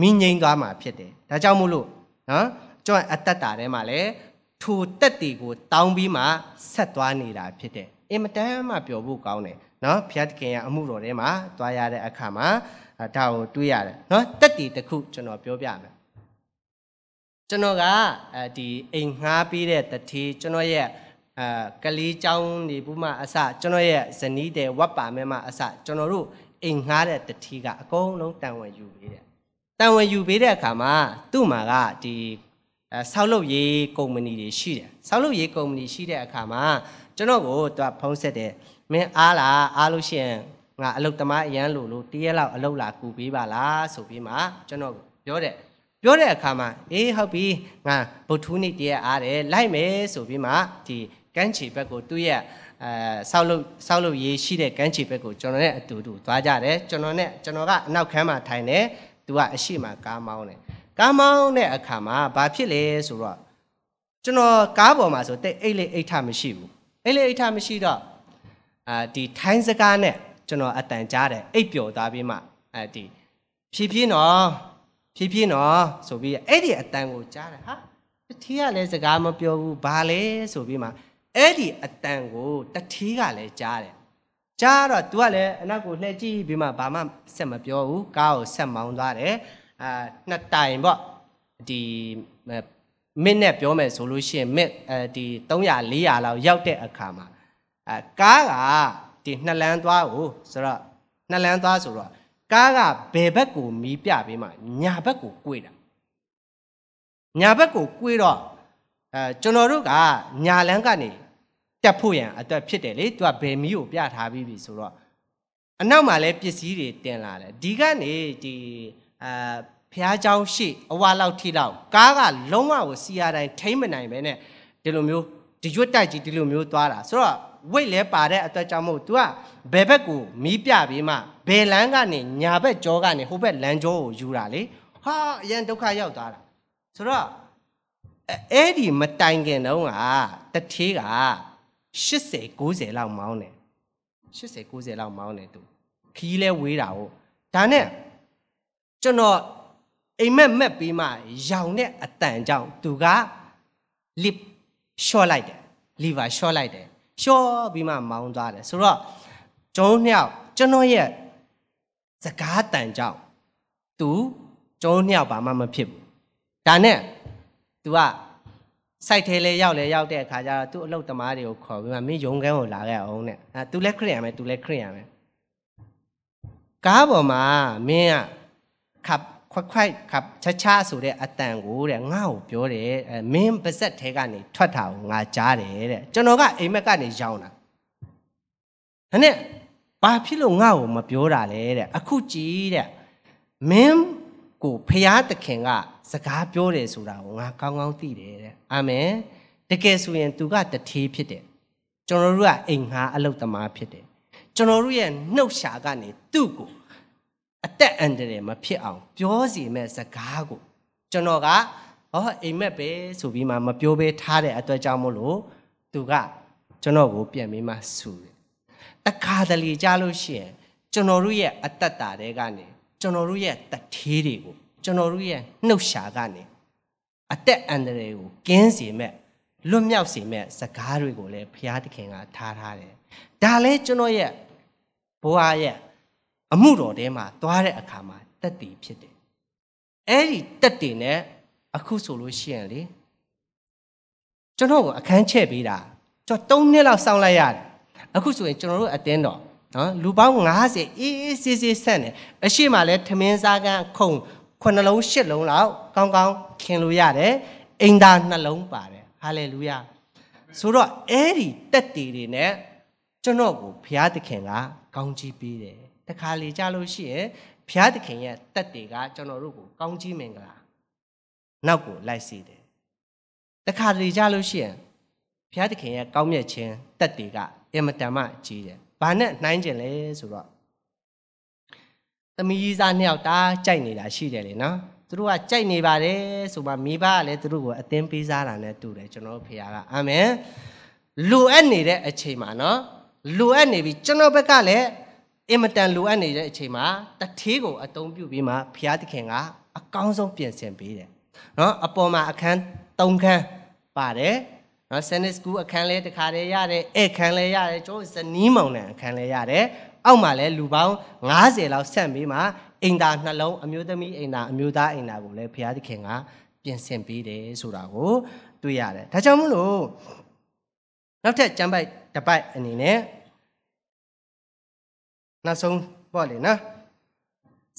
မိငိမ့်သွားမှာဖြစ်တယ်ဒါကြောင့်မို့လို့နော်ကျွန်တော်အသက်တာထဲမှာလည်းထိုတက်တီကိုတောင်းပြီးမှဆက်သွားနေတာဖြစ်တယ်အင်မတန်မှပျော်ဖို့ကောင်းတယ်နော်ဘုရားသခင်ရဲ့အမှုတော်ထဲမှာသွားရတဲ့အခါမှာဒါကိုတွေးရတယ်နော်တက်တီတစ်ခုကျွန်တော်ပြောပြမယ် ကျွန်တော်ကအဲဒီအိမ်ငှားပြီးတဲ့တတိကျွန်တော်ရဲ့အဲကလေးเจ้าနေဘူးမှအစကျွန်တော်ရဲ့ဇနီးတဲ့ဝတ်ပါမဲမှအစကျွန်တော်တို့အိမ်ငှားတဲ့တတိကအကုန်လုံးတန်ဝင်ယူပေးတယ်တန်ဝင်ယူပေးတဲ့အခါမှာသူ့မှာကဒီအဲဆောက်လုပ်ရေးကုမ္ပဏီတွေရှိတယ်ဆောက်လုပ်ရေးကုမ္ပဏီရှိတဲ့အခါမှာကျွန်တော်ကိုသူကဖုံးဆက်တယ်မင်းအားလားအားလို့ရှိရင်ငါအလုတ်သမားအရန်လို့လို့တရက်လောက်အလုတ်လာကူပေးပါလားဆိုပြီးမှကျွန်တော်ပြောတယ် ပြောတဲ့အခါမှာအေးဟုတ်ပြီငါဗုဒ္ဓနေ့တရက်အားတယ်လိုက်မယ်ဆိုပြီးမှဒီကန်းချီဘက်ကိုသူ့ရဲ့အဲဆောက်လုပ်ဆောက်လုပ်ရေးရှိတဲ့ကန်းချီဘက်ကိုကျွန်တော်နဲ့အတူတူသွားကြတယ်ကျွန်တော်နဲ့ကျွန်တော်ကအနောက်ခန်းမှာထိုင်တယ်သူကအရှိမကားမောင်းတယ်ကားမောင်းတဲ့အခါမှာဘာဖြစ်လဲဆိုတော့ကျွန်တော်ကားပေါ်မှာဆိုတိတ်အိတ်လေးအိတ်ထမရှိဘူးအိတ်လေးအိတ်ထမရှိတော့အာဒီထိုင်းစကားနဲ့ကျွန်တော်အတန်ကြားတယ်အိတ်ပျော်သွားပြီးမှအဲဒီဖြည်းဖြည်းနော် ဖြည်းဖြည်းနော်ဆိုပြီးအဲ့ဒီအတန်ကိုကြားတယ်ဟာတထီးကလည်းစကားမပြောဘူးဘာလဲဆိုပြီးမှအဲ့ဒီအတန်ကိုတထီးကလည်းကြားတယ်ကြားတော့ तू ကလည်းအနောက်ကိုလှည့်ကြည့်ပြီးမှဘာမှဆက်မပြောဘူးကားကိုဆက်မောင်းသွားတယ်အာနှစ်တိုင်ပေါ့ဒီမင်းနဲ့ပြောမယ်ဆိုလို့ရှိရင်မင်းအဲဒီ300 400လောက်ရောက်တဲ့အခါမှာအဲကားကဒီနှစ်လန်းသွားကိုဆိုတော့နှစ်လန်းသွားဆိုတော့ ကားကဘယ်ဘက်ကိုမီးပြပေးမှညာဘက်ကို꿰တာညာဘက်ကို꿰တော့အဲကျွန်တော်တို့ကညာလန်းကနေတက်ဖို့ရန်အတွက်ဖြစ်တယ်လေသူကဘယ်မီးကိုပြထားပြီးပြီဆိုတော့အနောက်မှာလည်းပစ္စည်းတွေတင်လာတယ်ဒီကနေဒီအာဖះเจ้าရှိအဝါလောက်ထိလောက်ကားကလုံးဝကိုစီရတိုင်းထိမ့်မနိုင်ပဲနဲ့ဒီလိုမျိုးဒီရွတ်တိုက်ကြီးဒီလိုမျိုးသွားတာဆိုတော့ ဝိတ်လဲပါတဲ့အတွက်ကြောင့်မို့ तू ကဘယ်ဘက်ကိုမီးပြပြီးမှဘယ်လန်းကနေညာဘက်ကြောကနေဟိုဘက်လမ်းကြောကိုယူတာလေဟာအရင်ဒုက္ခရောက်သွားတာဆိုတော့အဲ့ဒီမတိုင်ခင်တုန်းကတထေးက80 90လောက်မောင်းတယ်80 90လောက်မောင်းတယ်သူခီးလဲဝေးတာဟုတ်ဒါနဲ့ကျွန်တော်အိမ်မက်မက်ပြီးမှရောင်တဲ့အတန်ကြောင့်သူက lip လျှော့လိုက်တယ် liver လျှော့လိုက်တယ် လျှော့ပြီးမှမောင်းသွားတယ်ဆိုတော့ကျုံးနှစ်ယောက်ကျွန်တော်ရဲ့စကားတန်ကြောင့်သူကျုံးနှစ်ယောက်ဘာမှမဖြစ်ဘူးဒါနဲ့ तू ကစိုက်ထဲလဲရောက်လဲရောက်တဲ့အခါကျတော့သူ့အလုတ်သမားတွေကိုခေါ်ပြီးမှမင်းယုံကန်းကိုလာခဲ့အောင်တဲ့အဲ तू လည်းခရစ်ယာန်ပဲ तू လည်းခရစ်ယာန်ပဲကားပေါ်မှာမင်းကขับ ခွက်ခွက်ขับချာချာဆိုတဲ့အတန်ကိုတဲ့ငါ့ကိုပြောတယ်အဲမင်းပါဇက်ထဲကနေထွက်တာကိုငါကြားတယ်တဲ့ကျွန်တော်ကအိမ်မက်ကနေရောင်းတာဒါနဲ့ဘာဖြစ်လို့ငါ့ကိုမပြောတာလဲတဲ့အခုကြည်တဲ့မင်းကိုဖျားသခင်ကစကားပြောတယ်ဆိုတာကိုငါကောင်းကောင်းသိတယ်တဲ့အာမင်တကယ်ဆိုရင်သူကတထေးဖြစ်တယ်ကျွန်တော်တို့ကအိမ်ငှားအလုပ်သမားဖြစ်တယ်ကျွန်တော်တို့ရဲ့နှုတ်ရှာကနေသူ့ကို အသက်အန္တရာယ်မဖြစ်အောင် ပြောစီမဲ့စကားကိုကျွန်တော်ကဟောအိမ်မက်ပဲဆိုပြီးမှမပြောဘဲထားတဲ့အတွက်ကြောင့်မို့လို့သူကကျွန်တော်ကိုပြန်ပြီးမှဆူတယ်တခါတလေကြားလို့ရှိရင်ကျွန်တော်တို့ရဲ့အတ္တတာတွေကနေကျွန်တော်တို့ရဲ့တထေးတွေကိုကျွန်တော်တို့ရဲ့နှုတ်ရှာကနေအသက်အန္တရာယ်ကိုကင်းစေမဲ့လွတ်မြောက်စေမဲ့စကားတွေကိုလည်းဘုရားသခင်ကထားထားတယ်ဒါလည်းကျွန်တော်ရဲ့ဘဝရဲ့ အမှုတော်ထဲမှာသွားတဲ့အခါမှာတက်တည်ဖြစ်တယ်အဲ့ဒီတက်တည်နဲ့အခုဆိုလို့ရှိရင်လေကျွန်တော်ကိုအခန်းချဲ့ပေးတာကျွန်တော်၃နှစ်လောက်စောင့်လိုက်ရတယ်အခုဆိုရင်ကျွန်တော်တို့အတင်းတော်နော်လူပေါင်း90အေးအေးဆေးဆေးဆက်နေအရှိမလဲထမင်းစားကန်းခုံခုနှလုံးရှစ်လုံးလောက်ကောင်းကောင်းခင်လို့ရတယ်အိမ်သားနှလုံးပါတယ်ဟာလေလုယာဆိုတော့အဲ့ဒီတက်တည်တွေနဲ့ကျွန်တော်ကိုဘုရားသခင်ကကောင်းချီးပေးတယ် တခါလေကြလို့ရှိရင်ဘုရားသခင်ရဲ့တက်တွေကကျွန်တော်တို့ကိုကောင်းချီးမင်္ဂလာနောက်ကိုလိုက်စေတယ်တခါလေကြလို့ရှိရင်ဘုရားသခင်ရဲ့ကောင်းမြတ်ခြင်းတက်တွေကအင်မတန်မှကြီးတယ်ဘာနဲ့နှိုင်းကျင်လဲဆိုတော့သမီးကြီးစားနှစ်ယောက်တားကြိုက်နေတာရှိတယ်လေနော်သူတို့ကကြိုက်နေပါတယ်ဆိုမှမိဘကလည်းသူတို့ကိုအသင်းပေးစားတာနဲ့တူတယ်ကျွန်တော်တို့ဖေဟာကအာမင်လိုအပ်နေတဲ့အချိန်မှာနော်လိုအပ်နေပြီကျွန်တော်ဘက်ကလည်း အင်မတန်လိုအပ်နေတဲ့အချိန်မှာတထေးကိုအသုံးပြုပြီးမှဖျားသခင်ကအကောင်းဆုံးပြင်ဆင်ပေးတယ်နော်အပေါ်မှာအခန်း၃ခန်းပါတယ်နော် Sunday School အခန်းလဲတစ်ခါတည်းရတယ်ဧခန်းလဲရတယ်ကျွန်တော်ဇနီးမောင်နှံအခန်းလဲရတယ်အောက်မှာလဲလူပေါင်း90လောက်ဆက်ပြီးမှအိမ်သာနှလုံးအမျိုးသမီးအိမ်သာအမျိုးသားအိမ်သာကိုလည်းဘုရားသခင်ကပြင်ဆင်ပေးတယ်ဆိုတာကိုတွေ့ရတယ်ဒါကြောင့်မလို့နောက်ထပ်ကျမ်းပိုက်တစ်ပိုက်အနေနဲ့ နောက်ဆုံးပေါ့လေနော်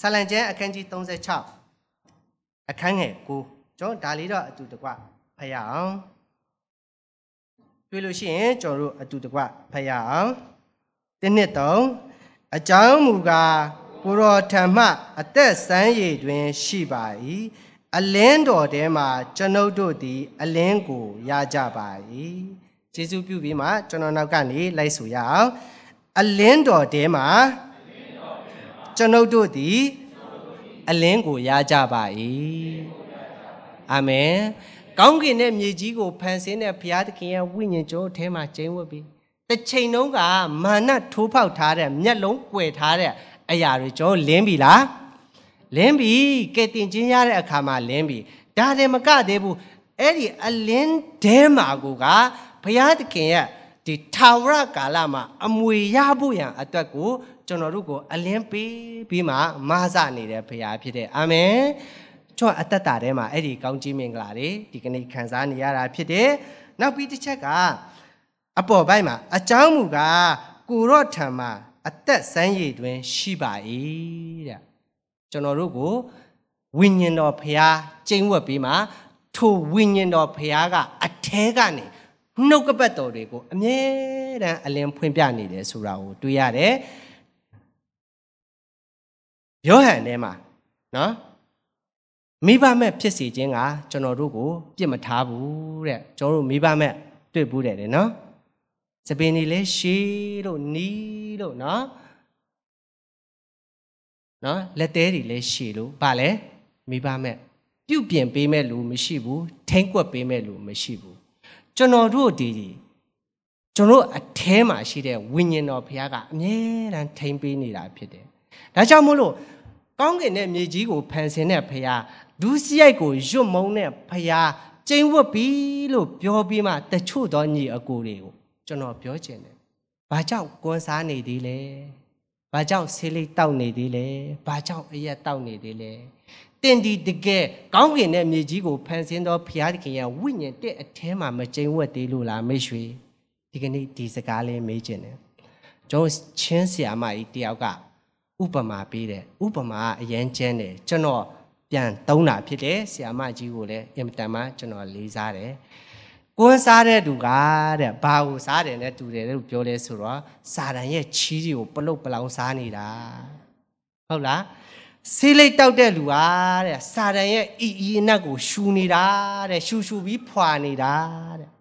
ဆာလံကျမ်းအခန်းကြီး36အခန်းငယ်9ကျွန်တော်ဒါလေးတော့အတူတကွဖတ်ရအောင်တွေ့လို့ရှိရင်ကျွန်တော်တို့အတူတကွဖတ်ရအောင်တင်းနှစ်တုံးအကြောင်းမူကားကိုရောထံမှ အသက်ဆန်းရည်တွင် ရှိပါ၏အလင်းတော်ထဲမှာ ကျွန်ုပ်တို့သည် အလင်းကိုရကြပါ၏ကျေးဇူးပြုပြီးမှကျွန်တော်နောက်ကနေလိုက်ဆိုရအောင် အလင်းတော်ထဲမှာကျွန်ုပ်တို့သည်အလင်းကိုရကြပါ၏အာမင်ကောင်းကင်နဲ့မြေကြီးကိုဖန်ဆင်းတဲ့ဘုရားသခင်ရဲ့ဝိညာဉ်ကြောအထဲမှာကျင်းဝတ်ပြီးတစ်ချိန်လုံးကမာနထိုးဖောက်ထားတဲ့မျက်လုံးကွယ်ထားတဲ့အရာတွေကျွန်တော်လင်းပြီလားလင်းပြီကဲတင်ချင်းရတဲ့အခါမှာလင်းပြီဒါတည်းမကသေးဘူးအဲ့ဒီအလင်းတဲမှာကိုကဘုရားသခင်ရဲ့ ဒီထာဝရကာလမှာအမွေရဖို့ရန်အတွက်ကိုကျွန်တော်တို့ကိုအလင်းပေးပြီးမှမဆနေတဲ့ဘုရားဖြစ်တဲ့အာမင်ကျွန်တော်အသက်တာထဲမှာအဲ့ဒီကောင်းကြီးမင်္ဂလာတွေဒီကနေ့ခံစားနေရတာဖြစ်တယ်နောက်ပြီးတစ်ချက်ကအပေါ်ပိုင်းမှာအကြောင်းမူကားကိုရော့ထံမှာအသက်ဆန်းရည်တွင် ရှိပါ၏တဲ့ကျွန်တော်တို့ကိုဝိညာဉ်တော်ဖျားကျင့်ဝတ်ပြီးမှထိုဝိညာဉ်တော်ဖျားကအထဲကနေ နှုတ်ကပတ်တော်တွေကိုအမြဲတမ်းအလင်းဖွင့်ပြနေတယ်ဆိုတာကိုတွေ့ရတယ်ယောဟန်ထဲမှာနော်မိဘမဲ့ဖြစ်စီခြင်းကကျွန်တော်တို့ကိုပြစ်မထားဘူးတဲ့ကျွန်တော်တို့မိဘမဲ့တွေ့ဘူးတယ်နော်စပင်တွေလည်းရှည်လို့နီးလို့နော်နော်လက်သေးတွေလည်းရှည်လို့ဗာလဲမိဘမဲ့ပြုတ်ပြင်ပေးမဲ့လူမရှိဘူးထိမ့်ကွက်ပေးမဲ့လူမရှိဘူး ကျွန်တော်တို့ဒီကျွန်တော်အထဲမှာရှိတဲ့ဝိညာဉ်တော်ဘုရားကအမြဲတမ်းထိမ့်ပေးနေတာဖြစ်တယ်ဒါကြောင့်မို့လို့ကောင်းကင်နဲ့မြေကြီးကိုဖန်ဆင်းတဲ့ဘုရားဒုစရိုက်ကိုရွတ်မုံတဲ့ဘုရားကျင်းဝတ်ပြီလို့ပြောပြီးမှတချို့သောညီအကိုတွေကိုကျွန်တော်ပြောချင်တယ်။ဘာကြောင့်ကွန်စားနေသေးလဲ။ဘာကြောင့်ဆေးလိပ်တောက်နေသေးလဲ။ဘာကြောင့်အရက်တောက်နေသေးလဲ။ တင်ဒီတကယ်ကောင်းကင်တဲ့မြေကြီးကိုဖန်ဆင်းသောဘုရားသခင်ရဲ့ဝိညာဉ်တဲ့အထဲမှာမကျိန်ဝတ်သေးလို့လားမိတ်ဆွေ။ဒီကနေ့ဒီစကားလေးမေးချင်တယ်။ကျွန်တော်ချင်းဆရာမကြီးတယောက်ကဥပမာပေးတယ်။ဥပမာအရန်ကျန်းတယ်။ကျွန်တော်ပြန်သုံးတာဖြစ်တယ်။ဆရာမကြီးကိုလည်းအင်မတန်မှကျွန်တော်လေးစားတယ်။ကွန်းစားတဲ့သူကတဲ့ဘာကိုစားတယ်နဲ့တူတယ်လို့ပြောလဲဆိုတော့စာတန်ရဲ့ချီးတွေကိုပလုတ်ပလောင်စားနေတာဟုတ်လား ဆေးလိတ်တောက်တဲ့လူဟာတဲ့စာတန်ရဲ့အီအီအနက်ကိုရှူနေတာတဲ့ရှူရှူပြီးဖွာနေတာတဲ့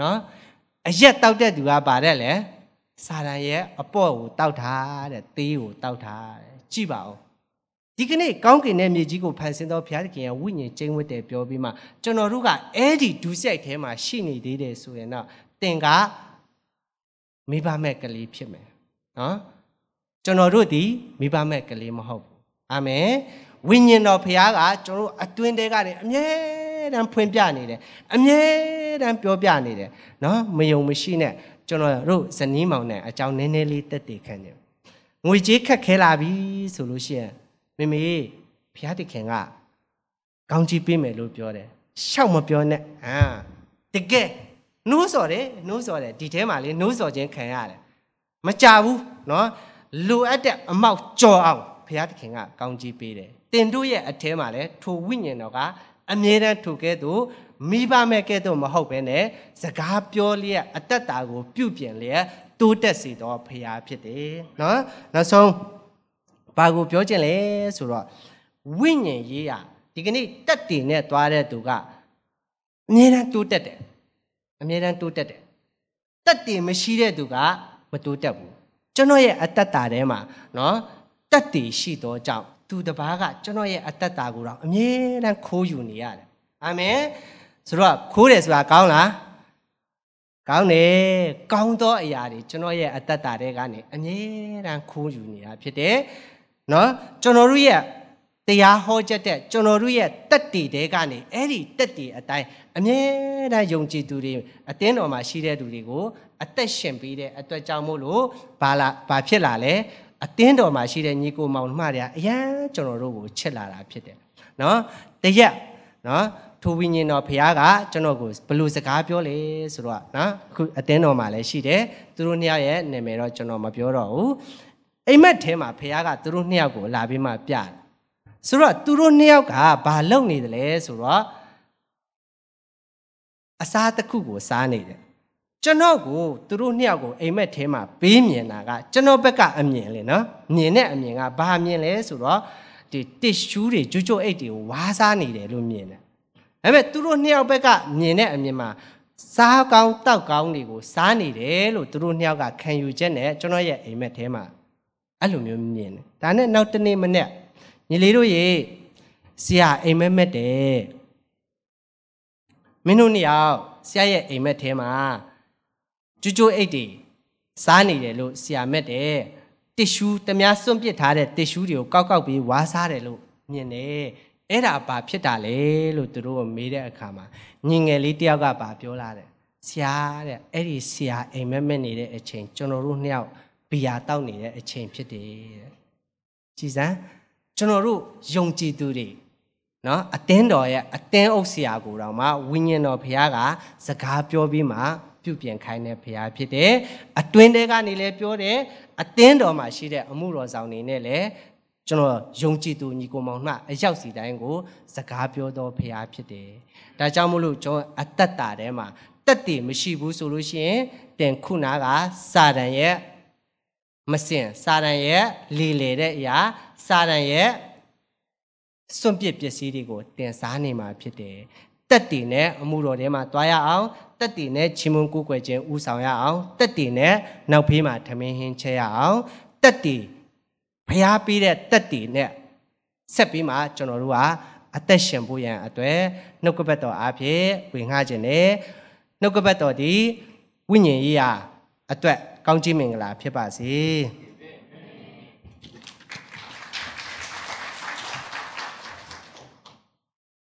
နော်အရက်တောက်တဲ့သူကဗါတဲ့လေစာတန်ရဲ့အပေါ့ကိုတောက်တာတဲ့သေးကိုတောက်တာတဲ့ကြည့်ပါဦးဒီကနေ့ကောင်းကင်တဲ့မြေကြီးကိုဖန်ဆင်းသောဘုရားသခင်ရဲ့ဝိညာဉ်ကျင်းဝတ်တယ်ပြောပြီးမှကျွန်တော်တို့ကအဲ့ဒီဒုစရိုက်ထဲမှာရှိနေသေးတယ်ဆိုရင်တော့တင်ကမိဘမဲ့ကလေးဖြစ်မယ်နော် ကျွန်တော်တို့ဒီမိဘမဲ့ကလေးမဟုတ်ဘူးအာမင်ဝိညာဉ်တော်ဘုရားကကျွန်တော်တို့အတွင်းထဲကနေအမြဲတမ်းဖွင့်ပြနေတယ်အမြဲတမ်းပြောပြနေတယ်နော်မယုံမရှိနဲ့ကျွန်တော်တို့ဇနီးမောင်နဲ့အကြောင်းနည်းနည်းလေးတက်တည်ခံနေငွေကြေးခက်ခဲလာပြီဆိုလို့ရှိရင်မေမေဘုရားသခင်ကကောင်းချီးပေးမယ်လို့ပြောတယ်ရှောက်မပြောနဲ့ဟာတကယ်နှိုးစော်တယ်နှိုးစော်တယ်ဒီထဲမှာလေနှိုးစော်ခြင်းခံရတယ်မကြဘူးเนาะ လိုအပ်တဲ့အမောက်ကြော်အောင်ဘုရားသခင်ကကောင်းကြီးပေးတယ်တင်တို့ရဲ့အထဲမှာလဲထိုဝိညာဉ်တော်ကအမြဲတမ်းထိုကဲ့သို့မိဘမဲ့ကဲ့သို့မဟုတ်ဘဲနဲ့စကားပြောလျက်အသက်တာကို ပြုပြင်လျက်တိုးတက်စေတော်ဘုရားဖြစ်တယ်နော်နောက်ဆုံးဘာကိုပြောချင်လဲဆိုတော့ဝိညာဉ်ရေးရဒီကနေ့တက်တည်နဲ့သွားတဲ့သူကအမြဲတမ်းတိုးတက်တယ်အမြဲတမ်းတိုးတက်တယ်တက်တည်မရှိတဲ့သူကမတိုးတက်ဘူး ကျွန်တော်ရဲ့အတ္တတာထဲမှာနော်တက်တည်ရှိသောကြောင့်သူတစ်ပါးကကျွန်တော်ရဲ့အတ္တတာကိုတော့အမြဲတမ်းခိုးယူနေရတယ်အာမင်ဆိုတော့ခိုးတယ်ဆိုတာကောင်းလားကောင်းတယ်ကောင်းသောအရာတွေကျွန်တော်ရဲ့အတ္တတာတွေကနေအမြဲတမ်းခိုးယူနေတာဖြစ်တယ်နော်ကျွန်တော်တို့ရဲ့တရားဟောချက်တဲ့ကျွန်တော်တို့ရဲ့တက်တည်တွေကနေအဲ့ဒီတက်တည်အတိုင်းအမြဲတမ်းယုံကြည်သူတွေအတင်းတော်မှာရှိတဲ့သူတွေကို အသက်ရှင်ပေးတဲ့အတွက်ကြောင့်မို့လို့ဘာလာဘာဖြစ်လာလဲအတင်းတော်မှာရှိတဲ့ညီကိုမောင်နှမတွေကအရန်ကျွန်တော်တို့ကိုချစ်လာတာဖြစ်တယ်နော်တရက်နော်ထိုဝိညာဉ်တော်ဖခင်ကကျွန်တော်ကိုဘယ်လိုစကားပြောလဲဆိုတော့နော်အခုအတင်းတော်မှာလည်းရှိတယ်သူတို့နှစ်ယောက်ရဲ့နာမည်တော့ကျွန်တော်မပြောတော့ဘူးအိမ်မက်ထဲမှာဖခင်ကသူတို့နှစ်ယောက်ကိုလာပြီးမှပြတယ်ဆိုတော့သူတို့နှစ်ယောက်ကဘာလုပ်နေတယ်လဲဆိုတော့အစားတစ်ခုကိုစားနေတယ် ကျွန်တော်ကိုသူတို့နှစ်ယောက်ကိုအိမ်မက်ထဲမှာပေးမြင်တာကကျွန်တော်ဘက်ကအမြင်လေနော်မြင်တဲ့အမြင်ကဘာမြင်လဲဆိုတော့ဒီတစ်ရှူးတွေကြွကြွအိတ်တွေကိုဝါးစားနေတယ်လို့မြင်တယ်ဒါပေမဲ့သူတို့နှစ်ယောက်ဘက်ကမြင်တဲ့အမြင်မှာစားကောင်းတောက်ကောင်းတွေကိုစားနေတယ်လို့သူတို့နှစ်ယောက်ကခံယူချက်နဲ့ကျွန်တော်ရဲ့အိမ်မက်ထဲမှာအဲ့လိုမျိုးမြင်တယ်ဒါနဲ့နောက်တနေ့မနေ့ညီလေးတို့ရေဆရာအိမ်မက်မက်တယ်မင်းတို့နှစ်ယောက်ဆရာရဲ့အိမ်မက်ထဲမှာ ကြွကြွအိတ်တွေစားနေတယ်လို့ဆရာမက်တယ်တစ်ရှူးတများစွန့်ပစ်ထားတဲ့တစ်ရှူးတွေကိုကောက်ကောက်ပြီးဝါးစားတယ်လို့မြင်တယ်အဲ့ဒါဘာဖြစ်တာလဲလို့သူတို့ကမေးတဲ့အခါမှာညီငယ်လေးတယောက်ကဘာပြောလာတယ်ဆရာတဲ့အဲ့ဒီဆရာအိမ်မက်မက်နေတဲ့အချိန်ကျွန်တော်တို့နှစ်ယောက်ဘီယာတောက်နေတဲ့အချိန်ဖြစ်တယ်တဲ့ကြည်စမ်းကျွန်တော်တို့ယုံကြည်သူတွေနော်အတင်းတော်ရဲ့အတင်းအုပ်ဆရာကိုတော့မှဝိညာဉ်တော်ဘုရားကစကားပြောပြီးမှ ပြုပြင်ခိုင်းတဲ့ဘုရားဖြစ်တယ်အတွင်းထဲကနေလည်းပြောတယ်အတင်းတော်မှာရှိတဲ့အမှုတော်ဆောင်တွေနဲ့လည်းကျွန်တော်ယုံကြည်သူညီကိုမောင်နှအရောက်စီတိုင်းကို စကားပြောတော်ဘုရားဖြစ်တယ်ဒါကြောင့်မို့လို့ကျွန်တော်အတ္တတာထဲမှာတက်တည်မရှိဘူးဆိုလို့ရှိရင်တင်ခုနာကစာတန်ရဲ့မစင်စာတန်ရဲ့လေလေတဲ့အရာစာတန်ရဲ့စွန့်ပစ်ပစ္စည်းတွေကိုတင်စားနေမှာဖြစ်တယ် တက်တည်နဲ့အမှုတော်ထဲမှာတွားရအောင်တက်တည်နဲ့ချီးမွမ်းကိုးကွယ်ခြင်းဥဆောင်ရအောင်တက်တည်နဲ့နောက်ဖေးမှာထမင်းဟင်းချဲရအောင်တက်တည်ဖျားပေးတဲ့တက်တည်နဲ့ဆက်ပြီးမှကျွန်တော်တို့ကအသက်ရှင်ဖို့ရန်အတွက်နှုတ်ကပတ်တော်အားဖြင့်ဝင်ငှခြင်းနဲ့နှုတ်ကပတ်တော်ဒီဝိညာဉ်ရေးရာအတွက်ကောင်းချီးမင်္ဂလာဖြစ်ပါစေ။